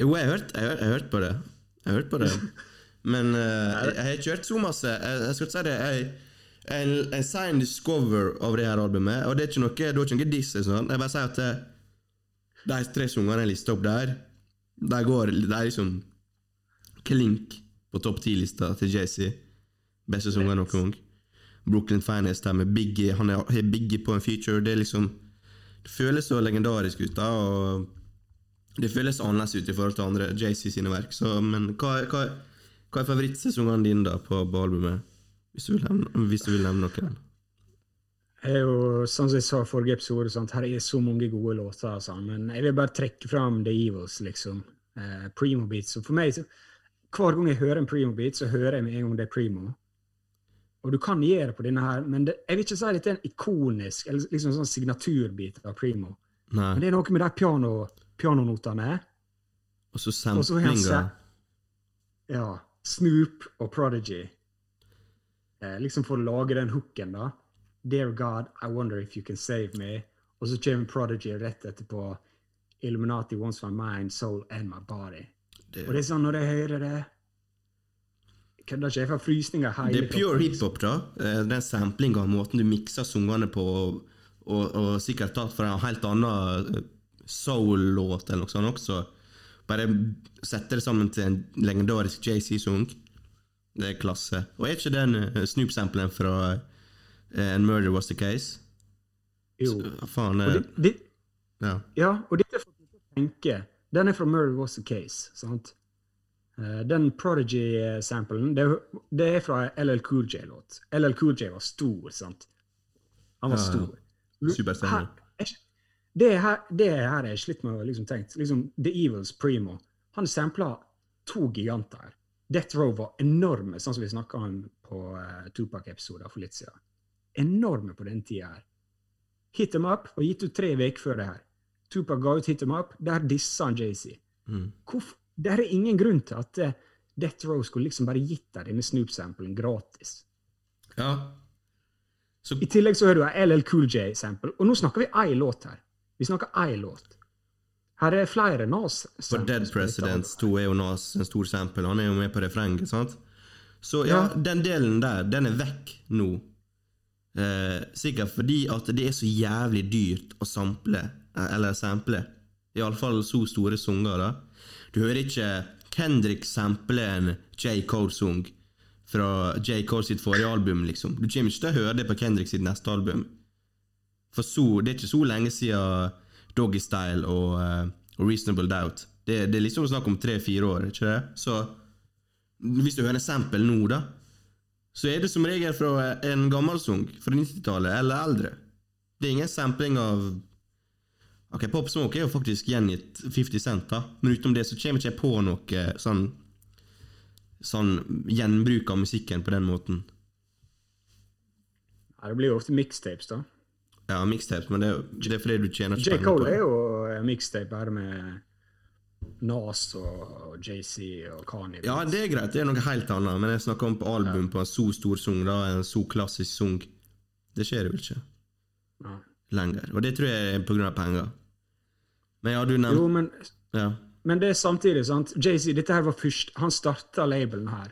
Jo, jeg har hørt, jeg, har- jeg hørt på det. Jeg har hørt på det. Men uh, jeg, jeg har ikke hørt så masse. Jeg, jeg skal si det. Jeg, en, en sign discover av det her albumet, og det er ikke noe, det er ikke noe diss. Sånn. Jeg bare sier at de tre sangene jeg lista opp der, de går De er liksom klink på topp ti-lista til JC. Beste sanger noen gang. Brooklyn Finest der med Biggie. Han er- har Biggie på en feature. Det er liksom Det føles så legendarisk ut, da. og det føles annerledes ut i forhold til andre JC sine verk. Så, men hva, hva, hva er favorittsesongene dine da på, på albumet? Hvis du vil nevne, du vil nevne noen. Jeg er jo, som jeg sa i forrige episode, sant? her er så mange gode låter, altså. men jeg vil bare trekke fram The Evils, liksom. Eh, Primo Beats. Og for meg, så, hver gang jeg hører en Primo Beat, så hører jeg med en gang det er Primo. Og du kan gjøre på denne her, men det, jeg vil ikke si dette er en ikonisk, eller liksom sånn signaturbit av Primo. Nei. Men det er noe med de piano, pianonotene. Og så samplinga. Ja. Snoop og Prodigy. Eh, liksom for å lage den hooken, da. Dear God, I wonder if you can save me. Og så kommer Prodigy rett etterpå. Illuminati wants my mind, soul and my body. Det, Og det er sånn når jeg hører det Kødder ikke, jeg får frysninger hele det er pure hiphop, da. Eh, Den samplinga, måten du mikser sangene på, og, og, og sikkert tatt fra en helt annen eh, soul-låt eller noe sånt også. Bare sette det sammen til en legendarisk JC-sang. Det er klasse. Og er ikke den eh, Snoop-samplen fra And Murder Was The Case? Jo. Så, faen Og det, det, Ja. Ja, og dette får meg til å tenke. Den er fra Murder Was The Case. sant? Eh, Den Prodigy-samplen, det, det er fra LL Cool J-låt. LL Cool J var stor, sant? Han var stor. Her- jeg- Det her, det her har jeg slitt med å liksom tenke. Liksom, The Evils Primo. Han sampla to giganter. her. Death Row var enorme, sånn som vi snakka om på uh, Tupac-episoder for litt siden. Enorme på den tida her. Hit Em Up var gitt ut tre uker før det her. Tupac ga ut Hit Em Up, der dissa han Jay-Z. Mm. Hvorf- Det er ingen grunn til at eh, Death Row skulle liksom bare gitt deg denne Snoop-samplen gratis. ja. Så I tillegg så hører du LL Cool J-sample, og nå snakker vi ei låt her. Vi snakker ei låt. Her er flere Nas. For Dead Presidents 2 er jo Nas en stor sample. Han er jo med på refrenget, sant? Så ja, Ja. den delen der, den er vekk nå. Eh, sikkert fordi at det er så jævlig dyrt å sample, eh, eller sample. Iallfall så store sanger, da. Du hører ikke Kendrick sample en J. Cole-sang fra J. Cole sitt forrige album, liksom. Du kommer ikke til å høre det på Kendrick sitt neste album. For så, det er ikke så lenge siden Doggy Style og, uh, og Reasonable Doubt. Det, det er liksom snakk om tre-fire år, ikke det? Så hvis du hører en sample nå, da, så er det som regel fra en gammel sang fra 90-tallet eller eldre. Det er ingen sampling av Ok, Pop Smoke er jo faktisk gjengitt 50 Cent, da, men utenom det så kommer ikke jeg på noe sånn Sånn gjenbruk av musikken på den måten. Ja, det blir jo ofte mixtapes, da. Ja, mixtapes, men det, er- det er fordi du tjener ikke J. på Cole er jo mixtape bare med Nas og JC og Kanye. Ja, det er greit, det er noe helt annet, men jeg snakker om på album på en så stor sang, da, en så klassisk sang. Det skjer jo ikke Ja. Lenger, og det tror jeg er av penger. Men ja, du Jo, nevnte men, ja. men det er samtidig, sant. Jay-Z, dette her var først Han starta labelen her.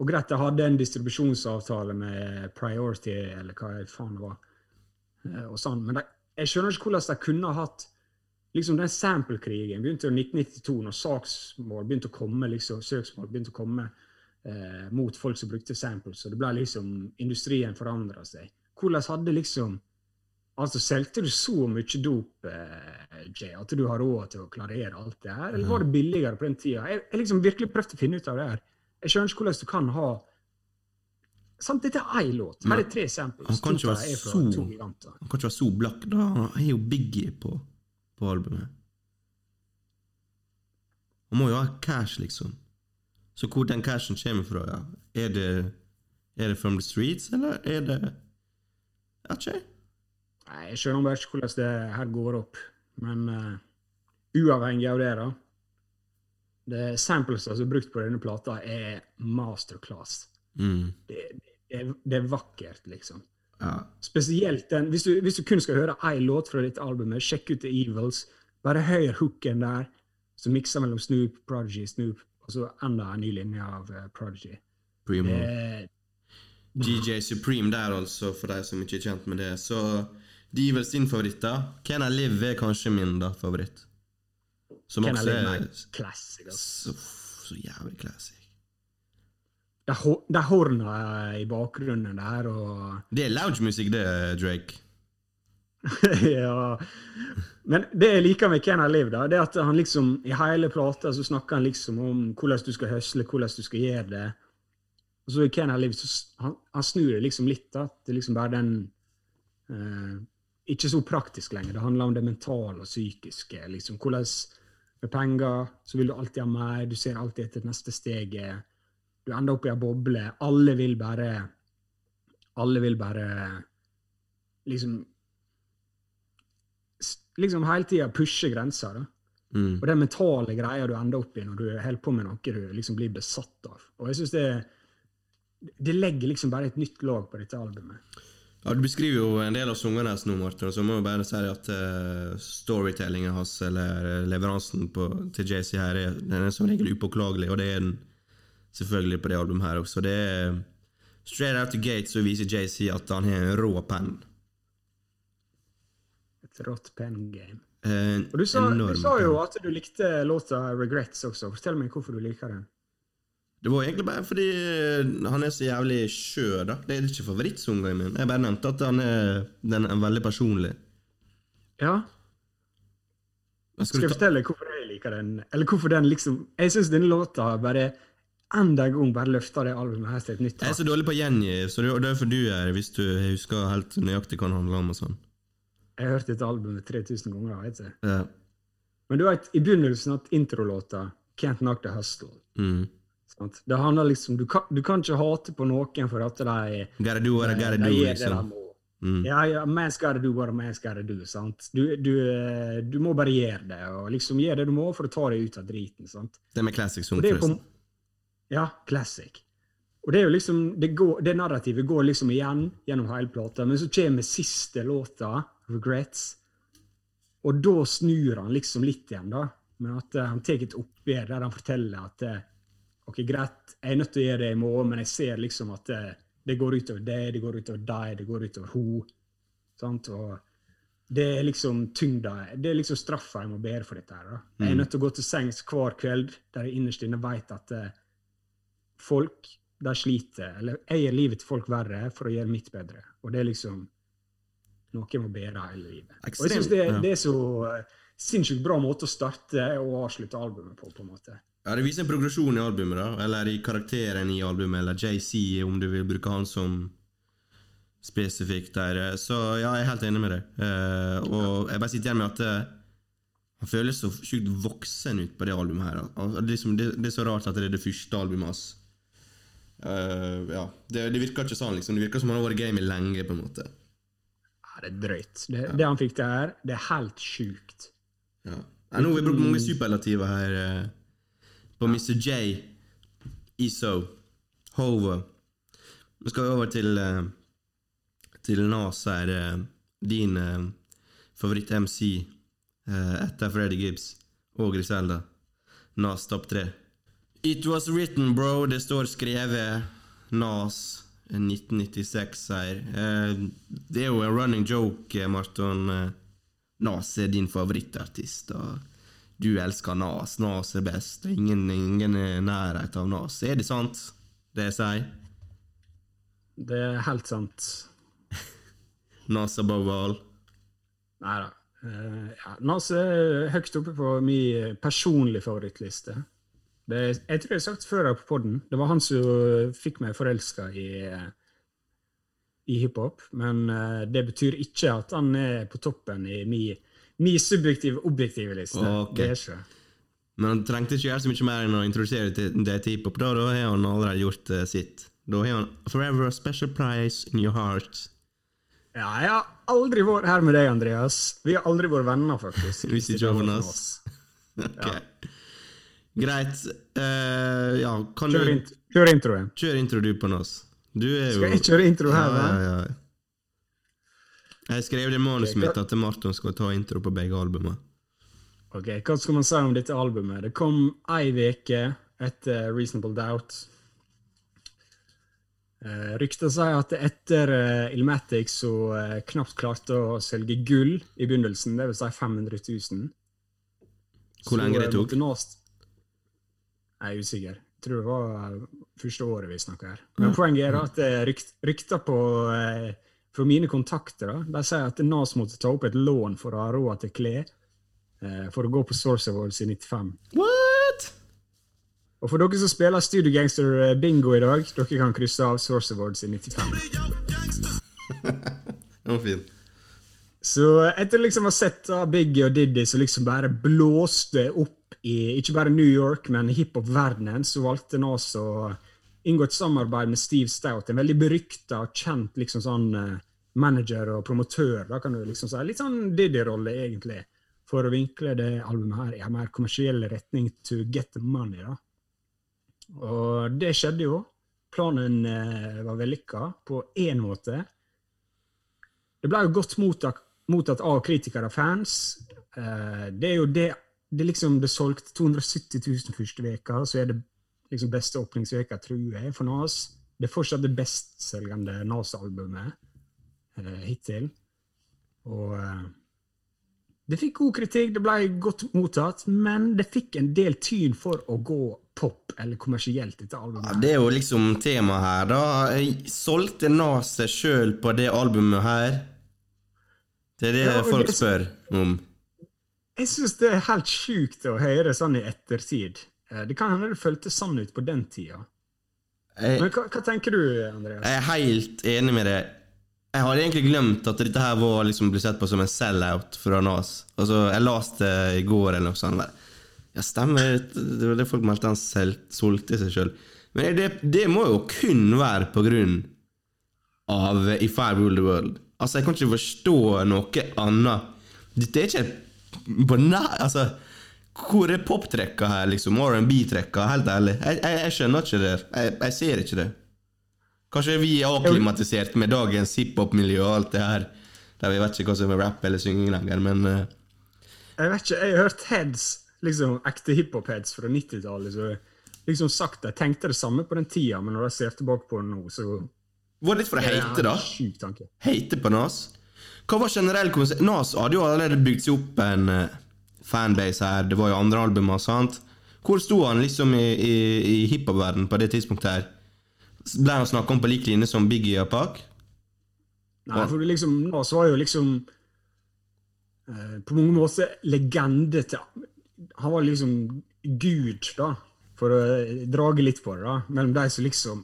Og greit, jeg hadde en distribusjonsavtale med Priority, eller hva faen det var. eh, Og sånn. Men det, jeg skjønner ikke hvordan de kunne ha hatt liksom Den sample-krigen begynte i 1992, når saksmål begynte å komme, liksom, søksmål begynte å komme eh, mot folk som brukte samples. Og det ble liksom Industrien forandra seg. Hvordan hadde liksom Altså, Solgte du så mye dop, eh, Jay, at du har råd til å klarere alt det her? Eller var det billigere på den tida? Jeg jeg liksom virkelig prøvd å finne ut av det her. Jeg skjønner ikke hvordan du kan ha Sant, dette er én låt. Her er tre samples. Han kan ikke To være dem er fra så- Han kan ikke være så blakk. da Han er jo Biggie på, på albumet. Han må jo ha cash, liksom. Så hvor den cashen kommer fra, ja. Er det, er det from the streets, eller er det Jeg vet ikke. Nei, Jeg skjønner bare ikke hvordan det her går opp. Men uh, uavhengig av det, da det Samples som er brukt på denne plata, er masterclass. Mm. Det, det, er- det er vakkert, liksom. Ja. Spesielt den Hvis du, hvis du kun skal høre én låt fra dette albumet, sjekk ut The Evils. Bare hør hooken der, som mikser mellom Snoop, Prodigy, Snoop, og så enda en ny linje av uh, Prodigy. Primo. Det, DJ Supreme der, altså, for de som ikke er kjent med det. Så de er vel sin favoritt, da. Can I Live er kanskje min da, favoritt. Som Can I også Live er classic, ass. så, så jævlig classic. Det er det er horna i bakgrunnen der, og Det er lounge-musikk, det, Drake. ja. Men det jeg liker med Can I Live, da, det er at han liksom i hele plata så snakker han liksom om hvordan du skal høsle, hvordan du skal gjøre det. Og så i Can I Live så han, han snur det liksom litt. da, Det er liksom bare den eh, Ikke så praktisk lenger. Det handler om det mentale og psykiske. liksom Hvordan med penger så vil du alltid ha mer. Du ser alltid etter neste steget. Du ender opp i ei boble. Alle vil bare Alle vil bare liksom liksom hele tida pushe grenser. da. Mm. Og den mentale greia du ender opp i når du holder på med noe du liksom blir besatt av. Og jeg synes det det legger liksom bare et nytt lag på dette albumet. Ja, Du beskriver jo en del av sangene hans nå, Martin, og så må jeg bare si at uh, storytellingen hans, eller leveransen på, til JC her, er, den er som regel upåklagelig, og det er den selvfølgelig på det albumet her også. Det er Straight out the gate så viser JC at han har en rå penn. Et rått pen game. Eh, Og du sa, du sa jo at du likte låta 'Regrets' også. Fortell meg hvorfor du liker den. Det var egentlig bare fordi eh, han er så jævlig skjør, da. Det er ikke favorittsangen min. Jeg bare nevnte at han er, den er veldig personlig. Ja, Skal jeg fortelle hvorfor jeg liker den? Eller hvorfor den liksom Jeg syns denne låta bare enda en gang bare løfter det albumet her til et nytt Jeg er så dårlig på å gjengi, så det er derfor du er hvis du husker helt nøyaktig hva den handler om. og sånn. Jeg har hørt dette albumet 3000 ganger. vet du. Ja. Men du vet, i begynnelsen av introlåta 'Can't Knock The Hustle' Mm. Sant? Det handler liksom, du kan, du kan ikke hate på noen for at de Gotta do what I gotta de do, liksom. Mm. Ja, ja, man's gotta do what a man's gotta do. sant? Du, du, eh, du må bare gjøre det, og liksom gjøre det du må for å ta deg ut av driten. sant? Det med classic på, forresten. ja, classic. Og det er jo liksom, det, går, det narrativet går liksom igjen gjennom hele plata, men så kommer siste låta, 'Regrets', og da snur han liksom litt igjen, da. Men at uh, han tar et oppgjør der han forteller at eh, ok, greit, jeg er nødt til å gjøre det i morgen, men jeg ser liksom at det, det går utover deg, det går utover deg, det går utover. Sant? Og det er liksom tyngda, det er liksom straffa jeg må bære for dette her. da. Jeg er nødt til å gå til sengs hver kveld der jeg innerst inne vet at uh, folk de sliter, eller jeg gjør livet til folk verre for å gjøre mitt bedre. Og det er liksom noe jeg må bære hele livet. Og jeg synes det, det er så uh, sinnssykt bra måte å starte og avslutte albumet på, på en måte. Ja, Det viser en progresjon i albumet, da. Eller i karakteren i albumet, eller JC, om du vil bruke han som spesifikt der. Så ja, jeg er helt enig med deg. Uh, og jeg bare sitter igjen med at uh, han føles så sjukt voksen ut på det albumet her. Det, er liksom, det, det er så rart at det er det første albumet hans. Uh, ja, det, det virker ikke sånn, liksom. Det virker som han har vært i gamet lenge, på en måte. Ja, det er drøyt. Det, det han fikk her, det er helt sjukt. Ja. Nå har vi brukt mange superlativer her på Mr. J, Iso, Hove. Nå skal vi over til, eh, til Nas her. eh, din eh, favoritt-MC. etter Freddy Gibbs og Griselda. Nas topp tre. It was written, bro. Det står skrevet. Nas. 1996-seier. Eh, det er jo en running joke, Marton. Nas er din favorittartist. og Du elsker Nas. Nas er best. og Ingen, ingen er i nærheten av Nas. Er det sant, det jeg sier? Det er helt sant. Nas above all. Nei da. Uh, ja, Nas er høyt oppe på min personlige favorittliste. Det, jeg tror jeg har sagt før her på podden. Det var han som fikk meg forelska i, i hiphop. Men uh, det betyr ikke at han er på toppen i min, min subjektive, objektive liste. Okay. Det er ikke. Men han trengte ikke gjøre så mye mer enn å introdusere det til hiphop. Da, da har han allerede gjort uh, sitt. Da har han 'Forever a special price in your heart'. Ja, jeg har aldri vært her med deg, Andreas. Vi har aldri vært venner, faktisk. Hvis ikke Jonas. over var Nas. Ok. Greit. Uh, ja, kan Kjør, du int kjør introen. Kjør intro du på Nas. Du er jo Skal jeg kjøre intro her, ja, ja, ja. Jeg skrev det i manuset mitt at Marton skal ta intro på begge albumene. Ok, Hva skal man si om dette albumet? Det kom ei uke etter Reasonable Doubt. Uh, Rykter sier at etter uh, Ilmatic så uh, knapt klarte å selge gull i begynnelsen, det vil si 500 000. Hvor lenge det eh, tok? Jeg er usikker. Jeg tror det var eh, første året vi snakker her. Men poenget er at uh, rykt, rykter på eh, fra mine kontakter da, de sier at Nas måtte ta opp et lån for å ha råd til klær eh, for å gå på Source Awards i 95. What?! Og for dere som spiller Studio Gangster eh, Bingo i dag, dere kan krysse av Source Awards i 95. Den var fin. Så etter liksom å ha sett da, Biggie og Diddy som liksom bare blåste opp i ikke bare New York, men hiphop-verdenen, så valgte Nas å inngå et samarbeid med Steve Stout, en veldig berykta og kjent liksom sånn eh, manager og promotør, da kan du liksom si. Litt sånn Diddy-rolle, egentlig, for å vinkle det albumet her i en mer kommersiell retning to get the money, da. Og det skjedde jo. Planen eh, var vellykka på én måte. Det ble jo godt mottatt, mottatt av kritikere og fans. Eh, det er jo det Det liksom, det solgte 270 000 første veka, så er det liksom beste åpningsveka, tror jeg, for Nas. Det er fortsatt det bestselgende Nas-albumet eh, hittil. Og eh, det fikk god kritikk, det ble godt mottatt, men det fikk en del tyn for å gå pop eller kommersielt, dette Ja, albumet. det er jo liksom temaet her, da. Solgte Nas seg sjøl på det albumet her? Det er det Ja, folk det- spør om. Jeg syns det er helt sjukt å høre sånn i ettertid. Eh, Det kan hende det føltes sånn ut på den tida. Men hva, hva tenker du, Andreas? jeg er helt enig med deg. Jeg hadde egentlig glemt at dette her var liksom ble sett på som en sell-out fra Nas. Altså, Jeg leste det i går eller noe sånt. bare, Ja, stemmer. Det var det folk meldte han solgte seg sjøl. Men det, det må jo kun være på grunn av If I Rule the World. Altså, jeg kan ikke forstå noe annet. Dette er ikke på nær Altså, hvor er poptrekka her, liksom? R&B-trekka? Helt ærlig. Jeg, jeg, jeg skjønner ikke det. Jeg, jeg ser ikke det. Kanskje vi er akklimatisert med dagens hiphop-miljø og alt det her. Der vi vet ikke hva som er rap eller synging lenger, men uh... Jeg vet ikke, jeg har hørt heads, liksom ekte hiphop-heads fra 90-tallet, så liksom sagt Jeg tenkte det samme på den tida, men når jeg ser tilbake på det nå, så Var det litt for å hate, da? Hate på Nas? Hva var generell konsert... Nas hadde jo allerede bygd seg opp en eh, fanbase her. Det var jo andre albumer, sant? Hvor sto han liksom i, i, i hiphop-verdenen på det tidspunktet her? Ble han snakka om på lik linje som Biggie og Pac? Nei, for du liksom, Nas var jo liksom eh, på mange måter legende til Han var liksom gud, da, for å eh, drage litt på det, da, mellom de som liksom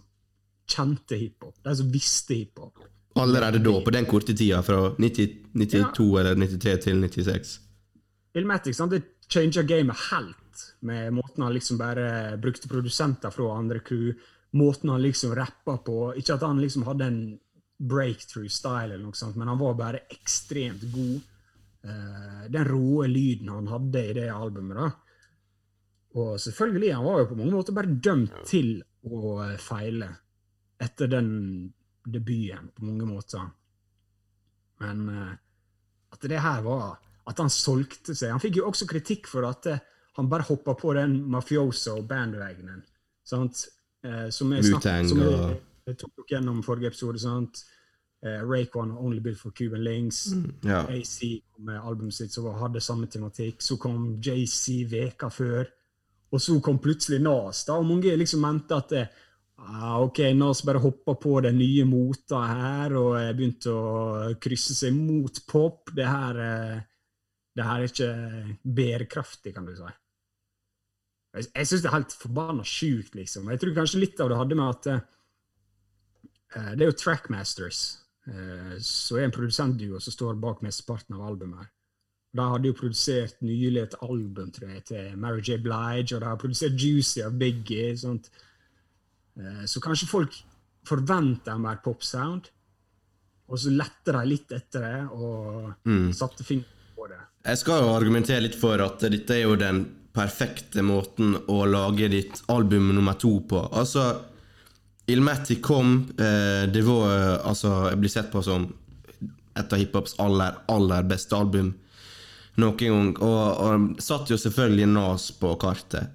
kjente hiphop, de som visste hiphop. Allerede da, på den korte tida, fra 90, 92 eller 93 til 96. Illmatic sant? det changa gamet helt, med måten han liksom bare brukte produsenter fra andre crew, måten han liksom rappa på. Ikke at han liksom hadde en breakthrough style, eller noe sånt, men han var bare ekstremt god. Eh, den råe lyden han hadde i det albumet. da. Og selvfølgelig, han var jo på mange måter bare dømt til å eh, feile etter den debuten, på mange måter. Men eh, at det her var at han solgte seg. Han fikk jo også kritikk for at eh, han bare hoppa på den mafioso-bandwagonen. sant? Eh, som jeg snakket- som jeg, jeg tok opp gjennom forrige episode. sant? Eh, Raycon, Only Built for Cuban Links. Ja. AC kom med albumet sitt som hadde samme tematikk. Så kom JC veka før. Og så kom plutselig Nas. da, og Mange liksom mente at eh, ah, ok, Nas bare hoppa på den nye mota her og eh, begynte å krysse seg mot pop. Det her, eh, det her er ikke bærekraftig, kan du si. Jeg, jeg syns det er helt forbanna sjukt, liksom. Jeg tror kanskje litt av det hadde med at eh, det er jo Trackmasters, uh, som er en produsentduo som står bak mesteparten av albumet. her. De hadde jo produsert nylig et album tror jeg, til Mary J. Blige, og de har produsert Juicy av Biggie. Sånt. Så kanskje folk forventer en mer popsound, og så lette de litt etter det og satte fingeren. Jeg skal jo argumentere litt for at dette er jo den perfekte måten å lage ditt album nummer to på. Altså, Ilmatic kom, eh, det var altså, jeg blir sett på som et av hiphops aller, aller beste album noen gang, og, og satt jo selvfølgelig Nas på kartet.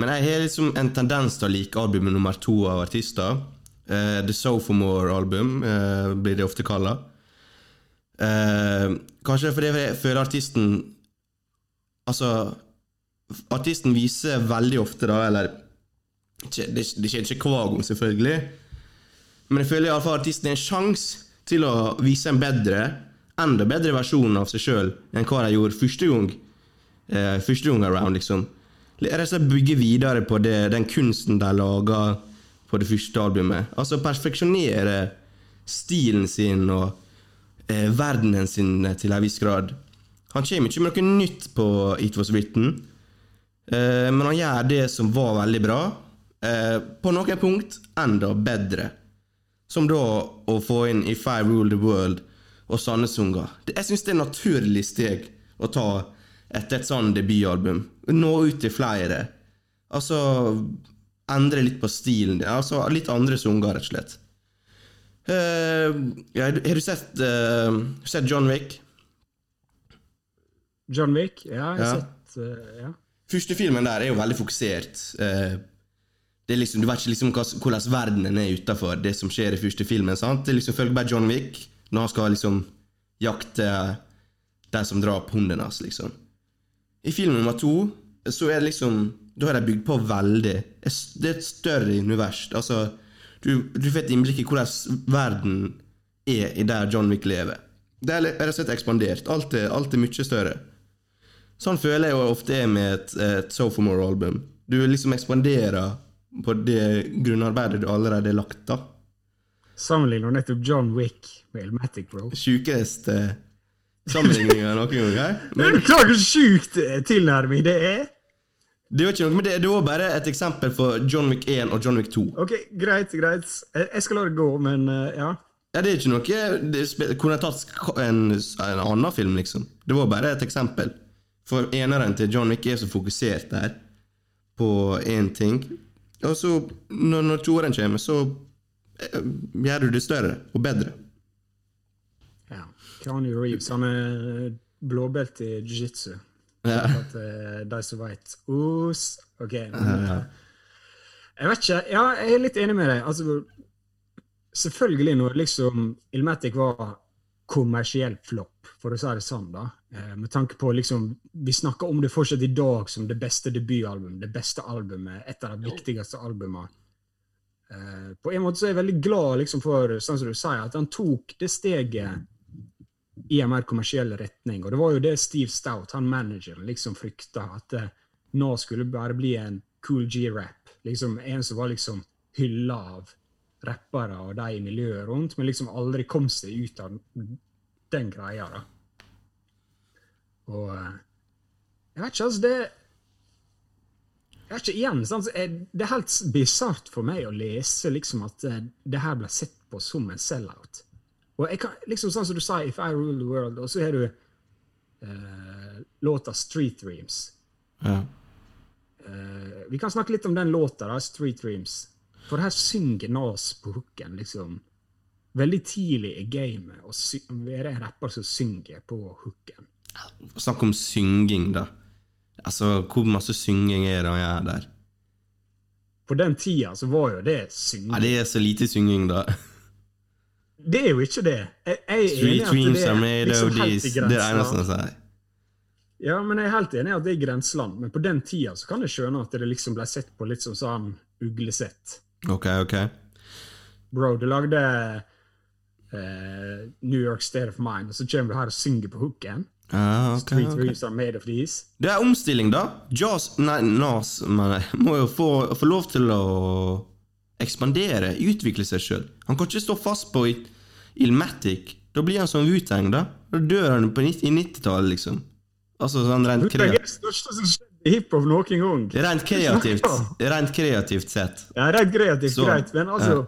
Men jeg har liksom en tendens til å like albumet nummer to av artister. Eh, The Sophomore-album eh, blir det ofte kalla. Eh, kanskje fordi jeg føler artisten Altså Artisten viser veldig ofte, da, eller Det, det skjer ikke hver gang, selvfølgelig, men jeg føler iallfall artisten har en sjanse til å vise en bedre, enda bedre versjon av seg sjøl enn hva de gjorde første gang. Eh, første gang around, liksom. Rett og bygge videre på det, den kunsten de laga på det første albumet. Altså perfeksjonere stilen sin og eh, verdenen sin eh, til en viss grad. Han kommer ikke med noe nytt på It Was Written, eh, men han gjør det som var veldig bra, eh, på noen punkt enda bedre. Som da å få inn If I Rule The World og Sandnesunga. Det- Jeg syns det er et naturlig steg å ta etter et sånn debutalbum. Nå ut til flere. Altså endre litt på stilen. Altså litt andre sanger, rett og slett. Eh, ja, har du sett, eh, sett John Wick? John Wick, ja, jeg har Ja. sett eh, ja. Første filmen der er jo veldig fokusert. Det liksom, du vet ikke liksom hvordan verdenen er utafor det som skjer i første filmen. sant? Det er liksom følger bare John Wick når han skal liksom jakte de som drap hunden hans, liksom. I film nummer to så er det liksom Da har de bygd på veldig Det er et større univers. Altså, du, du får et innblikk i hvordan verden er i der John Wick lever. Det er rett og slett ekspandert. Alt er, alt er mye større. Sånn føler jeg jo ofte er med et, et Sophomore-album. Du liksom ekspanderer på det grunnarbeidet du allerede har lagt. da. Sammenligner nettopp John Wick med Elmatic, bro. Sjukeste sammenligninga noen gang. her. Men Beklager hvor sjukt tilnærming det er! Det var ikke noe, men det, det var bare et eksempel for John Wick 1 og John Wick 2. Ok, greit, greit. Jeg skal la det gå, men eh, ja. Ja, det er ikke noe det Kunne jeg tatt en, en annen film, liksom. Det var bare et eksempel. For eneren til John Wick er så fokusert der på én ting. Og så, når, når toeren kommer, så eh, gjør du det større og bedre. ja. Keanu Reeves han er blåbelte i jiu-jitsu. Ja. At eh, de som veit Os. Ok. Men, eh, jeg vet ikke. Ja, jeg er litt enig med deg. Altså, selvfølgelig når liksom Ilmatic var kommersiell flopp, for å si det sånn, da. Eh, med tanke på liksom Vi snakker om det fortsatt i dag som det beste debutalbumet, det beste albumet, et av de viktigste albumene. Eh, på en måte så er jeg veldig glad liksom for sånn som du sier, at han tok det steget i en mer kommersiell retning. Og det var jo det Steve Stout, han manageren, liksom frykta. At eh, nå skulle det bare bli en cool G-rap. Liksom En som var liksom hylla av rappere og de i miljøet rundt, men liksom aldri kom seg ut av den greia, da. Og eh, Jeg vet ikke, altså det jeg vet ikke, igjen, sant? Det er helt bisart for meg å lese liksom at eh, det her ble sett på som en sell-out. Og jeg kan, liksom sånn som du sa, If I Rule the World, og så har du uh, låta Street Dreams. Ja. Uh, vi kan snakke litt om den låta, da, Street Dreams. For her synger Nas på hooken, liksom. Veldig tidlig i gamet å være en rapper som synger på hooken. Snakk om synging, da. Altså, hvor masse synging er det han gjør der? På den tida så var jo det synging. Ja, det er så lite synging, da. Det er jo ikke det. Jeg, jeg er Street dreams are made of these. Det er eneste han sier. Ja, men jeg er helt enig i at det er grenseland. Men på den tida så kan jeg skjønne at det liksom ble sett på litt som sånn uglesett. Ok, ok. Bro, du lagde eh, New York State of Mind, og så kommer du her og synger på hooken. Ja, okay, Street ok. dreams are made of these. Det er omstilling, da. Jazz Nei, Nas mener jeg må jo få, få lov til å ekspandere, utvikle seg sjøl. Han kan ikke stå fast på Ilmatic. Da blir han som Wu-Tang, da. Da dør han på 90 i 90-tallet, liksom. Altså sånn rent, kreativt, hiphop noen gang. rent kreativt Rent kreativt sett. Ja, rent kreativt, Så, greit, men altså ja.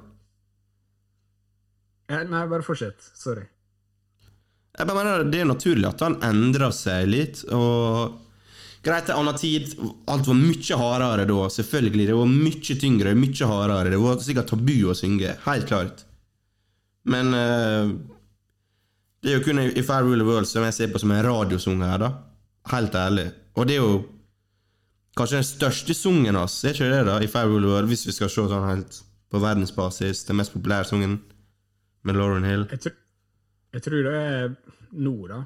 ja, Nei, bare fortsett. Sorry. Jeg bare mener Det er naturlig at han endrer seg litt. Og Greit, er annen tid. Alt var mye hardere da. Selvfølgelig. Det var mye tyngre, mye hardere. Det var sikkert tabu å synge. Helt klart. Men uh, det er jo kun i Fair Rule of World som jeg ser på som en radiosang her, da. Helt ærlig. Og det er jo kanskje den største sangen hans, er ikke det, da? I Fair Rule of World, hvis vi skal se sånn helt på verdensbasis. Den mest populære sangen med Lauren Hill. Jeg, jeg tror det er nå, da.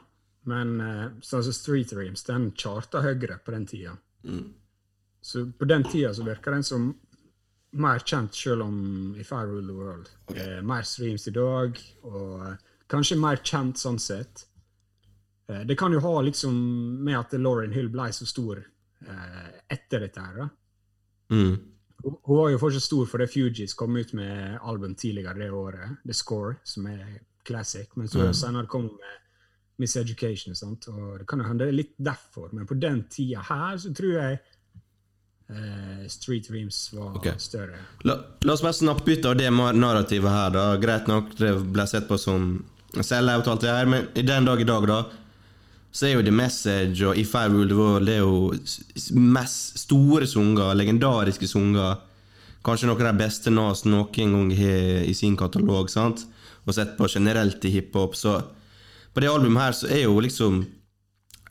Men eh, sånn som Street Dreams, den charta høyere på den tida. Så på den tida så virker den som mer kjent, selv om If I Rule the World. Okay. Eh, mer streams i dag, og eh, kanskje mer kjent sånn sett. Eh, det kan jo ha liksom med at Lauren Hill ble så stor eh, etter dette her, da. Mm. Hun hun var jo fortsatt stor fordi Fugees kom ut med album tidligere det året, The Score, som er classic, men så senere kom hun med Miss Education, sant? og det kan jo hende det er litt derfor, men på den tida her så tror jeg eh, Street Dreams var okay. større. La, la oss bare snappe ut av det narrativet her, da. Greit nok, det ble sett på som sellout alt det her, men i den dag i dag, da, så er jo The Message og If I Rule the World det er jo mest store sanger, legendariske sanger. Kanskje noen av de beste Nas noen gang har i sin katalog, sant? Og sett på generelt i hiphop, så på det albumet her så er jo liksom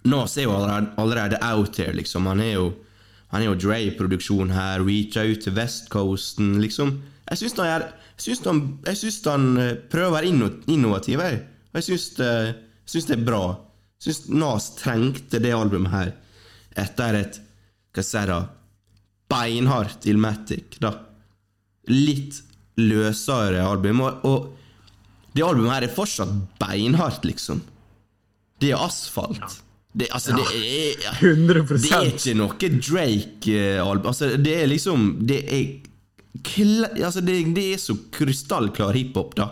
Nas er jo allerede, allerede out there, liksom. Han er jo Han er jo Dre-produksjon her, reacha ut til vestcoasten, liksom. Jeg syns han, han, han eh, prøver å være inno, innovativ, jeg. Og jeg syns det, det er bra. Jeg syns Nas trengte det albumet her etter et Hva skal jeg si, da? Beinhardt Ilmatic, da. Litt løsere album. Og, og det albumet her er fortsatt beinhardt, liksom. Det er asfalt. Det, altså, det er 100% Det er ikke noe Drake-album. Altså, det er liksom Det er altså, det, det er så krystallklar hiphop, da.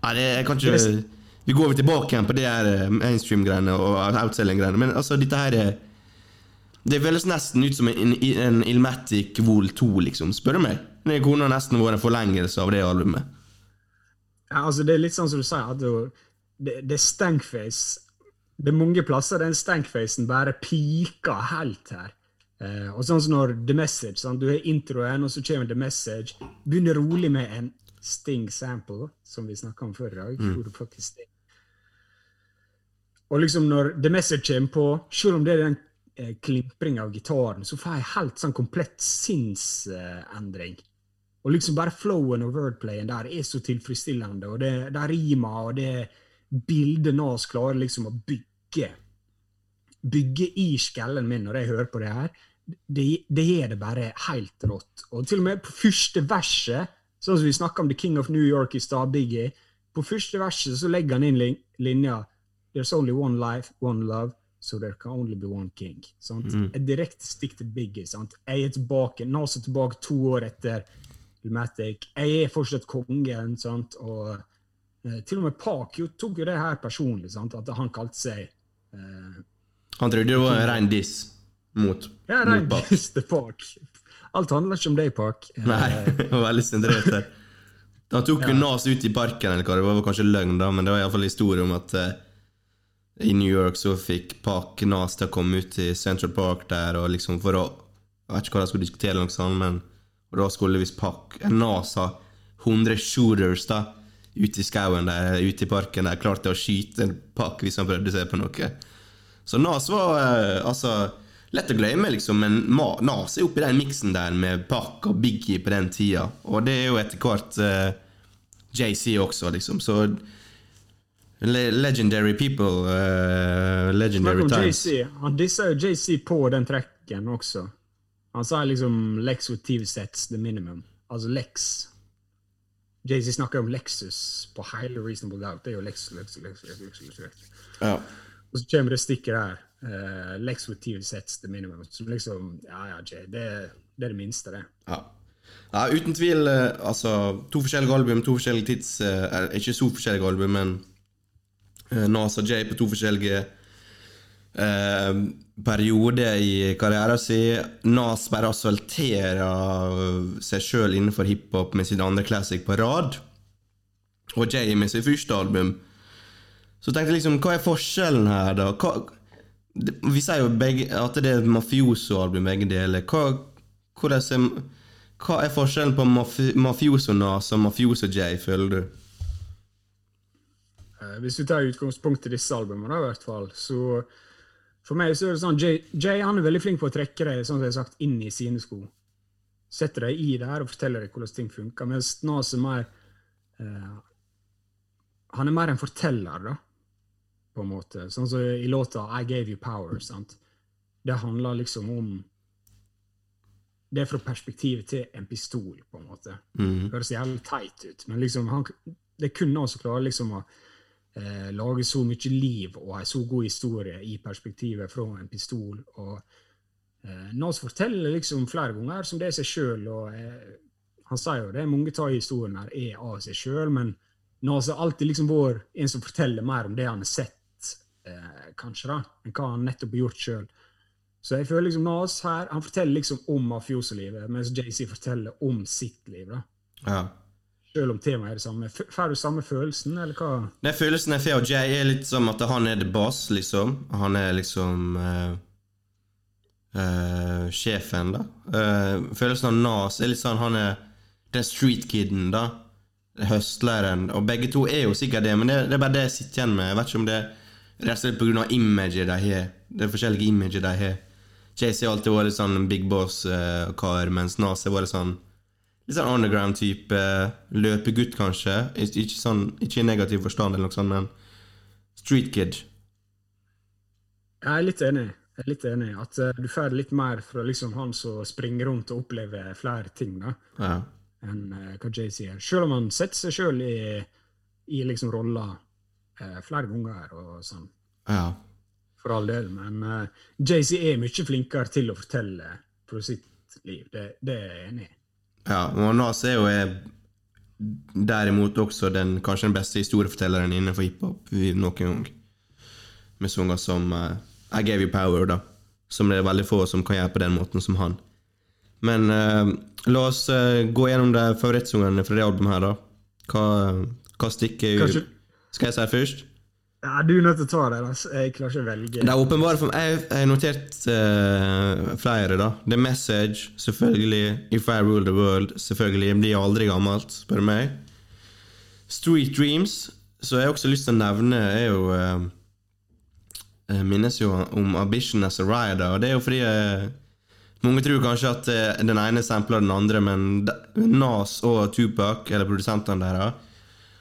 Nei, det, jeg kan ikke Vi går vel tilbake igjen på det her eh, mainstream-greiene og outselling-greiene, men altså, dette her er Det føles nesten ut som en, en Ilmatic Vol 2, liksom, spør du meg. Det kunne nesten vært en forlengelse av det albumet. Ja, altså Det er litt sånn som du sier, at du, det, det er stankface. Det er mange plasser den stankfacen bare piker helt her. Eh, og sånn som når The Message sant? Du har introen, og så kommer The Message. Begynner rolig med en Sting sample, som vi snakka om før i dag. Mm. Og liksom når The Message kommer på, selv om det er den eh, klimpringa av gitaren, så får jeg helt sånn komplett sinnsendring. Og liksom bare flowen og wordplayen der er så tilfredsstillende, og det, det er rima, og det bildet Nas klarer liksom å bygge Bygge i skallen min når jeg hører på det her. Det, det gjør det bare helt rått. Og til og med på første verset, sånn som vi snakka om The King of New York i stad, Biggie, på første verset så legger han inn lin linja There's only one life, one love, so there can only be one king. Sant? Et direkte stikk til Biggie. Sant? Jeg er tilbake, Nas er tilbake to år etter Ilmatic. Jeg er fortsatt kongen, sant? og eh, til og med Park jo, tok jo det her personlig, sant? at han kalte seg eh, Han trodde det var rein diss mot, Ja, mot nei, til. Park. Alt handler ikke om deg, Park. Nei, det var veldig sendrert der. Han tok jo Nas ut i parken, eller hva det var, det var kanskje løgn, da, men det var iallfall historie om at eh, i New York så fikk Park Nas til å komme ut til Central Park der, og liksom for å Jeg vet ikke hva de skulle diskutere, eller noe sånt, men og da skulle visst pakke Nas ha 100 shooters da ute i skauen der, ute i parken der, klart til å skyte en pakk hvis han prøvde seg på noe. Så Nas var eh, altså lett å glemme, liksom, men Nas er oppi den miksen der med Park og Biggie på den tida. Og det er jo etter hvert eh, JC også, liksom. Så le legendary people. eh, legendary times. JC. Han dissa jo JC på den trekken også. Han sa liksom Lex with TV sets the minimum. Altså Lex. JC snakker om Lexus på hele Reasonable Doubt. Det er jo Lexus, Lexus, Lexus, Lexus, Lexus. Ja. Og så kommer det stikket der. Uh, Lex with TV sets the minimum. Som liksom Ja, ja, Jay, det, det er det minste, det. Ja. ja, uten tvil. eh, Altså, to forskjellige album, to forskjellige tids... er ikke så forskjellige album, men uh, NASA Jay på to forskjellige eh, periode i karrieren sin. Nas bare asfalterer seg sjøl innenfor hiphop med sin andre classic på rad. Og Jay med sitt første album. Så tenkte jeg liksom, hva er forskjellen her, da? Hva, det, vi sier jo begge, at det er et mafioso-album, begge deler. Hva, er, hva er forskjellen på mafi, mafioso-Nas og mafioso-Jay, føler du? Eh, Hvis vi tar utgangspunkt i disse albumene, i hvert fall, så For meg så er det sånn Jay, Jay han er veldig flink på å trekke deg sånn som jeg har sagt, inn i sine sko. Setter deg i det her og forteller deg hvordan ting funker. Mens Nas er mer eh, Han er mer en forteller, da, på en måte. Sånn som i låta 'I Gave You Power'. sant? Det handler liksom om Det er fra perspektivet til en pistol, på en måte. Mhm. Høres jævlig teit ut, men liksom han, det er kun klare liksom å eh, lage så mye liv og en så god historie i perspektivet fra en pistol. og eh, Nas forteller liksom flere ganger som det er seg sjøl, eh, han sier jo det, mange av historiene her er av seg sjøl, men Nas har alltid liksom vært en som forteller mer om det han har sett, eh, kanskje, da, enn hva han nettopp har gjort sjøl. Så jeg føler liksom Nas her, han forteller liksom om mafiosolivet, mens JC forteller om sitt liv. da. Ja. Selv om temaet er det samme. Får du samme følelsen, eller hva? Nei, følelsen jeg får av Jay, er litt som at han er the boss, liksom. Han er liksom uh, uh, sjefen, da. Uh, følelsen av Nas er litt sånn Han er den street-kiden, da. Høstleren. Og begge to er jo sikkert det, men det, det er bare det jeg sitter igjen med. Jeg vet ikke om det er rett og slett av imaget de har. Det er forskjellige imager de har. Jay-Z har alltid vært litt sånn big boss-kar, mens Nas har vært sånn Litt sånn underground-type. Løpegutt, kanskje. Ikke, sånn, ikke i negativ forstand, eller noe sånt, men street kid. Jeg er litt enig. Jeg er litt enig. At eh, du får litt mer fra liksom han som springer rundt og opplever flere ting, da, Ja. enn eh, hva Jay sier. Selv om han setter seg sjøl i, i liksom roller eh, flere ganger og sånn, ja. for all del. Men uh, Jay-Z er mye flinkere til å fortelle fra sitt liv. Det, det er jeg enig i. Ja, og Nas er jo er derimot også den, kanskje den beste historiefortelleren innenfor hiphop noen gang. Med sanger som uh, I Gave You Power, da. Som det er veldig få som kan gjøre på den måten som han. Men uh, la oss uh, gå gjennom de favorittsangene fra det albumet her, da. Hva, hva stikker ut? Skal jeg si først? Ja, du er nødt til å ta det. Altså. Jeg klarer ikke å velge. Det er åpenbare for meg. Jeg har notert uh, flere, da. The Message, selvfølgelig. If I Rule the World, selvfølgelig. Blir aldri gammelt, spør du meg. Street Dreams, så jeg har også lyst til å nevne, er jo uh, Jeg minnes jo om Ambition as a Rider, og det er jo fordi eh, mange tror kanskje at eh, den ene sampler den andre, men Nas og Tupac, eller produsentene deres,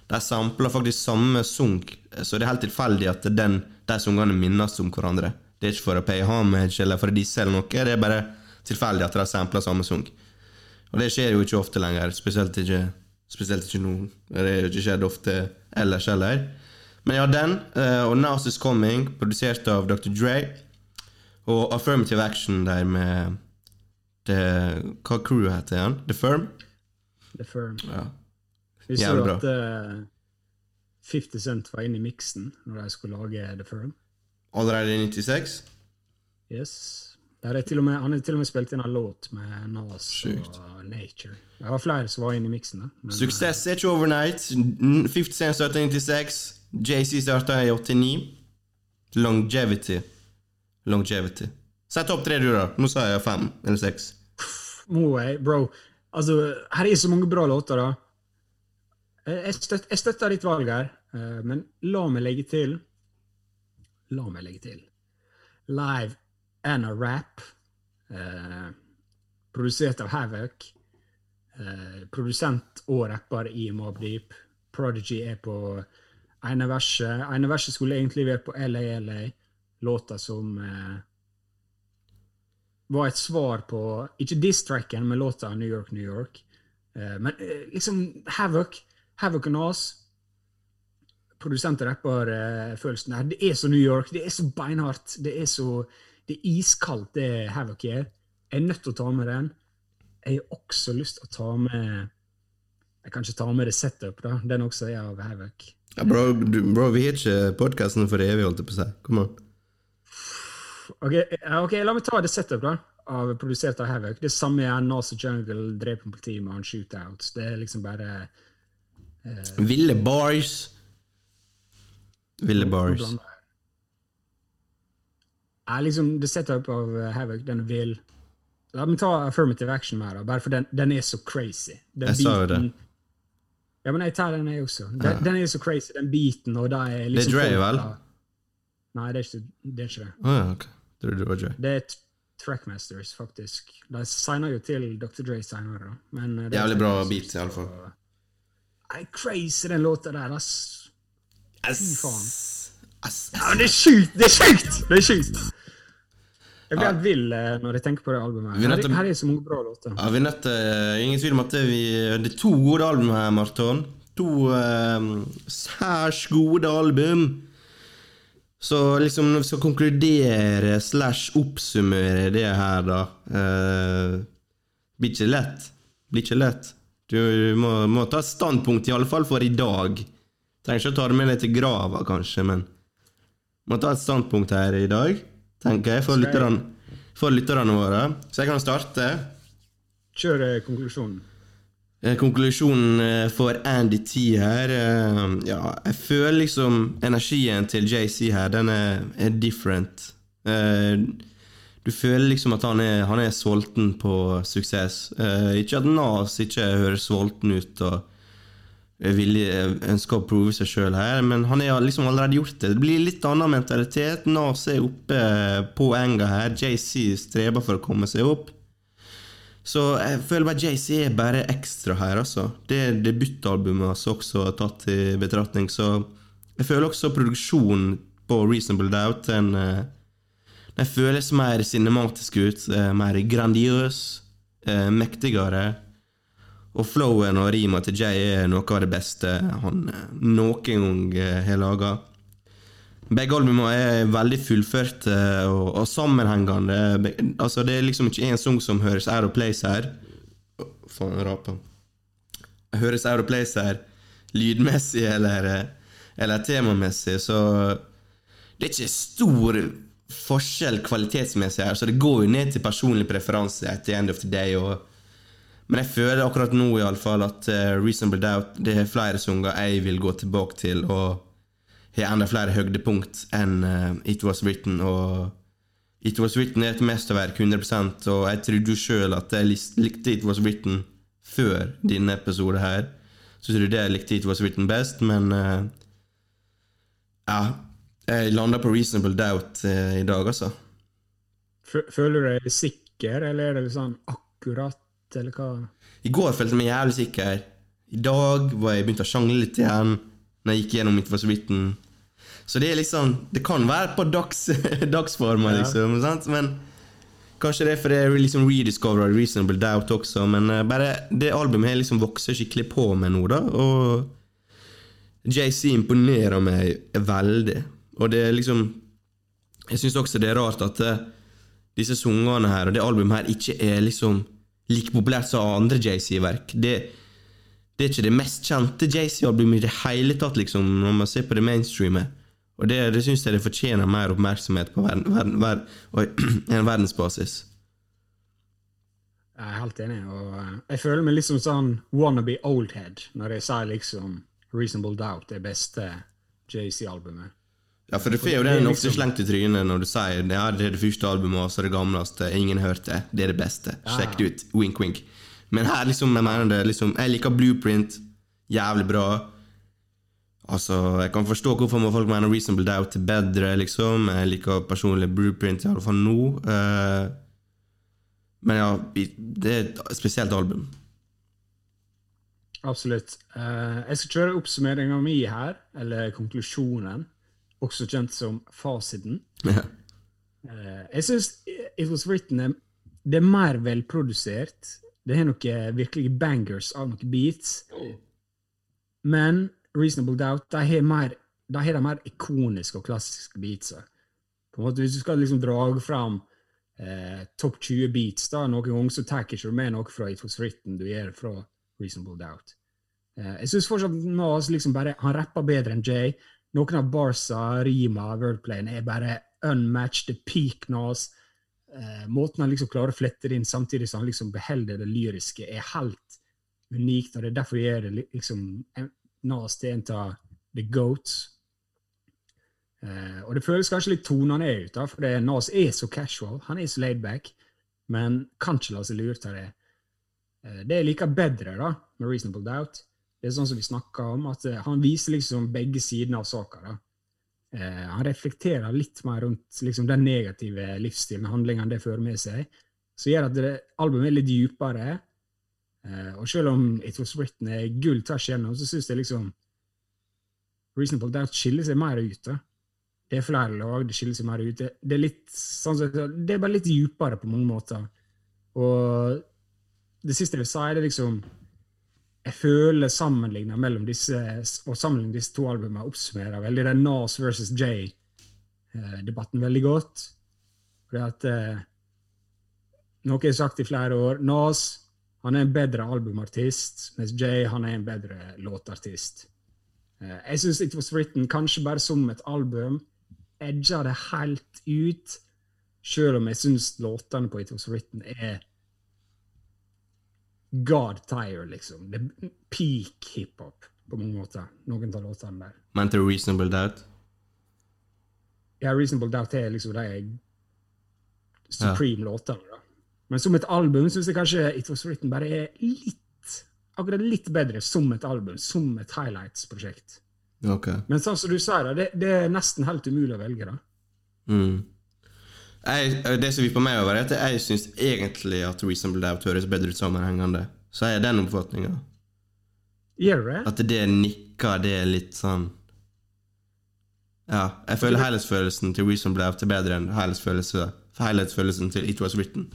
de sampler faktisk samme sang, så det er helt tilfeldig at den, de sangene minnes om hverandre. Det er ikke for å pay homage eller for å disse eller noe, det er bare tilfeldig at de sampler samme sang. Og det skjer jo ikke ofte lenger, spesielt ikke, spesielt ikke nå. Det har jo ikke skjedd ofte ellers heller. Men ja, den, eh, og Now Is Coming, produsert av Dr. Dre, og Affirmative Action der med det, Hva crewet heter han? The Firm? The Firm. Ja. Visste du at uh, 50 Cent var inne i miksen når de skulle lage The Firm? Allerede i 96? Yes. Der er til og med, han har til og med spilt inn en låt med Nas Sykt. og Nature. Det var flere som var inne i miksen. da. Suksess er ikke overnight. 50 Cent starta i 96. JC starta i 89. Longevity. Longevity. Si topp tre, du, da. Nå sa jeg fem eller seks. eh, må jeg, bro Altså, her er så mange bra låter, da. Eh, Jeg, støt, jeg støtter ditt valg her, eh, men la meg legge til La meg legge til live and a rap. Eh, produsert av Havoc. Produsent og rapper i Mob Deep. Prodigy er på ene verset. Ene verset skulle egentlig vært på LA LA, låta som var et svar på Ikke diss-tracken, men låta New York, New York. Men liksom Havoc, Havoc og Nas Produsent og rapper eh, her. Det er så New York, det er så beinhardt. Det er så det er iskaldt, det Havoc er. Jeg er nødt til å ta med den. Jeg har også lyst til å ta med Jeg kan ikke ta med det setup, da. Den også er av Havoc. Ja, bro, du, bro, vi har ikke podkasten for evig, holdt jeg på å si. Kom an. Ok, ok, La meg ta det setup, da. Av produsert av Havoc. Det samme er Nas Jungle dreper politiet med han shootouts. Det er liksom bare Ville bars. Ville bars. Ja, liksom, det setup av uh, Havoc, den vil La meg ta affirmative action med, her, bare for den, den er så crazy. Den Jeg sa jo det. Ja, men jeg tar den, jeg også. Den, den er så crazy, den beaten, og det er liksom Det er Dre, vel? Nei, det er ikke det. Er ikke det. Oh, ja, ok. Det er Joy. Det er Trackmasters, faktisk. De signer jo til Dr. Dre senere, da. Men, er Jævlig bra beat, i alle fall. så- Nei, crazy, den låta der, ass. Fy faen. Ass, Ja, men det er sjukt! Det er sjukt! Det er sjukt! Jeg blir helt vill eh, når jeg tenker på det albumet. Er her. Her, her er så mange bra låter. Ja, vi nødt til Ingen tvil om at vi, det er to gode album her, Marton. To eh, særs gode album. Så liksom når vi skal konkludere slash oppsummere det her, da eh, Blir ikke lett. Blir ikke lett. Du må, må ta standpunkt, i alle fall for i dag. Trenger ikke å ta det med deg til grava, kanskje, men må ta et standpunkt her i dag, tenker jeg, for lytterne, våre. Så jeg kan starte. Kjør eh, konklusjonen. Eh, Konklusjonen eh, for Andy T her Ja, jeg føler liksom energien til JC her, den er, er different. Du føler liksom at han er, han er sulten på suksess. Uh, Ikke at Nas ikke høres sulten ut og villig, ønsker å prove seg sjøl her, men han har liksom allerede gjort det. Det blir litt annen mentalitet. Nas er oppe på enga her. JC streber for å komme seg opp. Så jeg føler bare JC er bare ekstra her, altså. Det er debutalbumet hans også tatt i betraktning, så jeg føler også produksjonen på Reasonable Doubt en eh, den føles mer cinematisk ut, eh, mer grandiøs, eh, mektigere. Og flowen og rima til Jay er noe av det beste han eh, noen gang har laga. Begge albumene er veldig fullførte og, og sammenhengende. Altså Det er liksom ikke én sang som høres out of place her. Å, Faen, rapa. Høres out of place her lydmessig eller, eller temamessig, så det er ikke stor forskjell kvalitetsmessig her, så det går jo ned til personlig preferanse the end of the day. Og, men jeg føler akkurat nå i alle fall at uh, Reasonable Doubt det er flere sanger jeg vil gå tilbake til. og har enda flere høydepunkt enn uh, It Was Written. Og It Was Written er et mesterverk 100 og jeg trodde jo sjøl at jeg likte It Was Written før denne episode her. Så trodde jeg likte It Was Written best, men uh, Ja. Jeg landa på Reasonable Doubt eh, i dag, altså. Føler du deg sikker, eller er det litt sånn akkurat, eller hva? I går følte jeg meg jævlig sikker. I dag var jeg begynt å sjangle litt igjen når jeg gikk gjennom Written. Så det er liksom Det kan være på dags, dagsforma, Ja. liksom. Sant? Men Kanskje det er fordi jeg liksom rediscovered Reasonable Doubt også, men eh, bare det albumet har liksom vokser skikkelig på meg nå, da. Og JC imponerer meg veldig. Og det er liksom Jeg syns også det er rart at uh, disse sangene her og det albumet her ikke er liksom like populært som andre JC-verk. Det, det er ikke det mest kjente JC-albumet i det hele tatt, liksom, når man ser på det mainstreamet. Og det, det syns jeg det fortjener mer oppmerksomhet på verden, verden, verden, og, en verdensbasis. Jeg er helt enig, og eh, jeg føler meg liksom sånn wannabe oldhead når jeg sier liksom Reasonable Doubt er beste JC-albumet. Ja, for det får jo den ofte liksom- slengt i trynet når du sier ja, det er det første albumet, og så det gamleste. Ingen har hørt det. Det er det beste. Sjekk det ut. Wink, wink. Men her liksom, jeg mener det liksom Jeg liker Blueprint. Jævlig bra. Altså, Jeg kan forstå hvorfor folk mener Reasonable Doubt er bedre, liksom. Jeg liker personlig Blueprint, i alle fall nå. Uh, men ja, det er et spesielt album. Absolutt. Uh, jeg skal kjøre oppsummeringa mi her, eller konklusjonen, også kjent som fasiten. Yeah. Uh, jeg syns It Was Written er, det er mer velprodusert. Det har noen virkelige bangers av noen beats. Men Reasonable Doubt de har mer de har de mer ikoniske og klassiske beatsa. På en måte, hvis du skal liksom dra fram eh, topp 20 beats, da, noen ganger så tar ikke du med noe fra It Was Written du gjør fra Reasonable Doubt. Eh, jeg syns fortsatt Nas liksom bare Han rapper bedre enn Jay. Noen av barsa, rima, wordplayen er bare unmatched, er peak Nas. Eh, måten han liksom klarer å flette det inn samtidig som han liksom beholder det lyriske, er helt unikt. og Det er derfor gjør det li- liksom Nas til en av the goats. Eh, og det føles kanskje litt tonen han er ute av, for Nas er så casual. Han er så laid back, men kan ikke la seg lure av det. Eh, det jeg liker bedre da, med Reasonable Doubt, det er sånn som vi snakker om, at eh, han viser liksom begge sidene av saka. Eh, han reflekterer litt mer rundt liksom, den negative livsstilen, og handlingene det fører med seg, som gjør at det, albumet er litt dypere. Eh, og selv om It Was Written er gull tvers igjennom, så syns jeg liksom Reasonable Doubt skiller seg mer ut. da. Det er flere lag, det skiller seg mer ut. Det, det er litt sånn som- det er bare litt dypere på mange måter. Og det siste jeg vil si, er liksom Jeg føler sammenligna mellom disse og sammenlignet disse to albumene oppsummerer veldig den Nas versus Jay-debatten veldig godt. Fordi at eh, Noe jeg sagt i flere år. Nas han er en bedre albumartist, mens Jay er en bedre låtartist. Eh, jeg syns It Was Written kanskje bare som et album edger det helt ut, sjøl om jeg syns låtene på It Was Written er God Tire, liksom. Det peak hiphop på mange måter, noen av låtene der. Mente du Reasonable Doubt? Ja, Reasonable Doubt er liksom de supreme låtene. da. Men som et album syns jeg kanskje It Was Written bare er litt akkurat litt bedre som et album, som et highlights-prosjekt. Okay. Men sånn som du da, det, det er nesten helt umulig å velge. da. Mm. Jeg, det som vipper meg over, er at jeg syns egentlig at Reasonable Doubt høres bedre ut sammenhengende. Så jeg er den oppfatninga. Gjør det? At det nikker, det er litt sånn Ja, jeg føler helhetsfølelsen til Reasonable Doubt er bedre enn helhetsfølelse, helhetsfølelsen til It Was Written.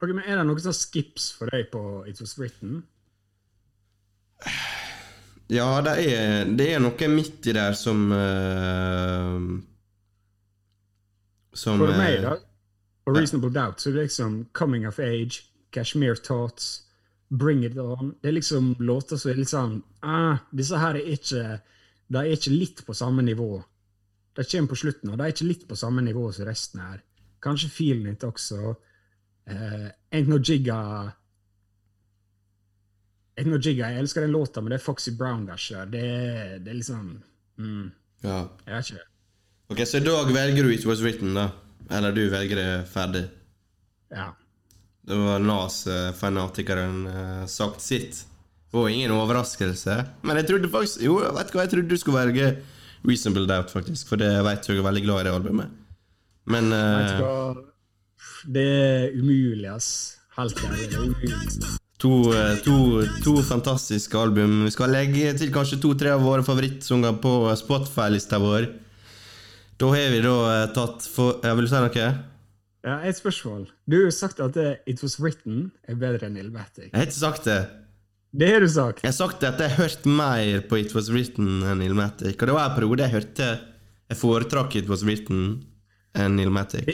Ok, men Er det noen sånn skips for deg på It Was Written? Ja, det er, det er noe midt i der som eh, Som For meg, da, og Reasonable Doubt, så er liksom Coming of Age, Cashmere Thoughts, Bring It On. Det er liksom låter som er litt sånn ah, Disse her er ikke De er ikke litt på samme nivå. De kommer på slutten, og de er ikke litt på samme nivå som resten her. Kanskje Feeling It også. Uh, Ain't No Jigga Ain't No Jigga, Jeg elsker den låta, men det er Foxy Brown-verset. Det, det er liksom mm, ja. Jeg vet ikke. Ok, Så i dag velger du It Was Written, da? Eller du velger det ferdig? Ja. Det var Nas-fanatikeren uh, sagt sitt. Var ingen overraskelse. Men jeg trodde faktisk Jo, vet du hva, jeg trodde du skulle velge Reasonable Doubt, faktisk. For det vet du jeg er veldig glad i det albumet. Men eh, hva? Det er umulig, ass. Helt ærlig. To, eh, to, to fantastiske album. Vi skal legge til kanskje to-tre av våre favorittsanger på Spotify-lista vår. Da har vi da eh, tatt for ja, Vil du si noe? Ja, Et spørsmål. Du har jo sagt at det, It Was Written er bedre enn Illmatic. Jeg har ikke sagt det. Det har du sagt. Jeg har sagt at jeg har hørt mer på It Was Written enn 'Illmatic'. Og det var en periode jeg hørte Jeg foretrakk It Was Written enn 'Illmatic'.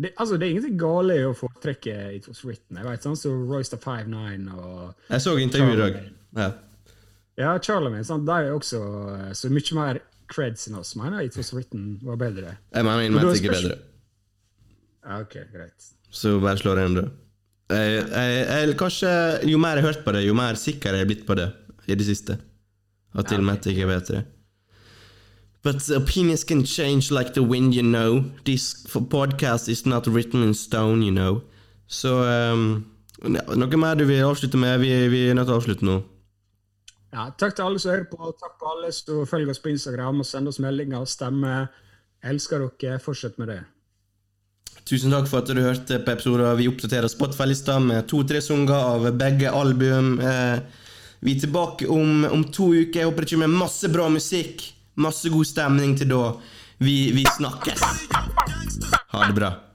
Det, altså, det er ingenting galt i å foretrekke It Was Written. Jeg vet, sånn som så Royster 5-9 og Jeg så intervjuet i dag. Ja. Ja, Charlemagne. Sant? De er også eh, så mye mer creds enn oss. Mener It Was Written var bedre. Jeg mener Men er bedre. Ok, greit. Så bare det. Jeg, jeg, jeg, kanskje Jo mer jeg har hørt på det, jo mer sikker jeg er blitt på det i det siste. At Ja, ok. Ilmatic er bedre. But opinions can change like the wind, you know. This podcast is not written in stone, you know. Så um, Noe mer du vil avslutte med? Vi, vi er nødt til å avslutte nå. Ja, takk til alle som hører på. Takk til alle som følger oss på Instagram og sender oss meldinger og stemmer. Elsker dere. Fortsett med det. Tusen takk for at du hørte på episoden. Vi oppdaterer Spotify-lista med to-tre sanger av begge album. Eh, vi er tilbake om, om to uker. Jeg håper det kommer masse bra musikk. Masse god stemning til da. Vi, vi snakkes. Ha det bra.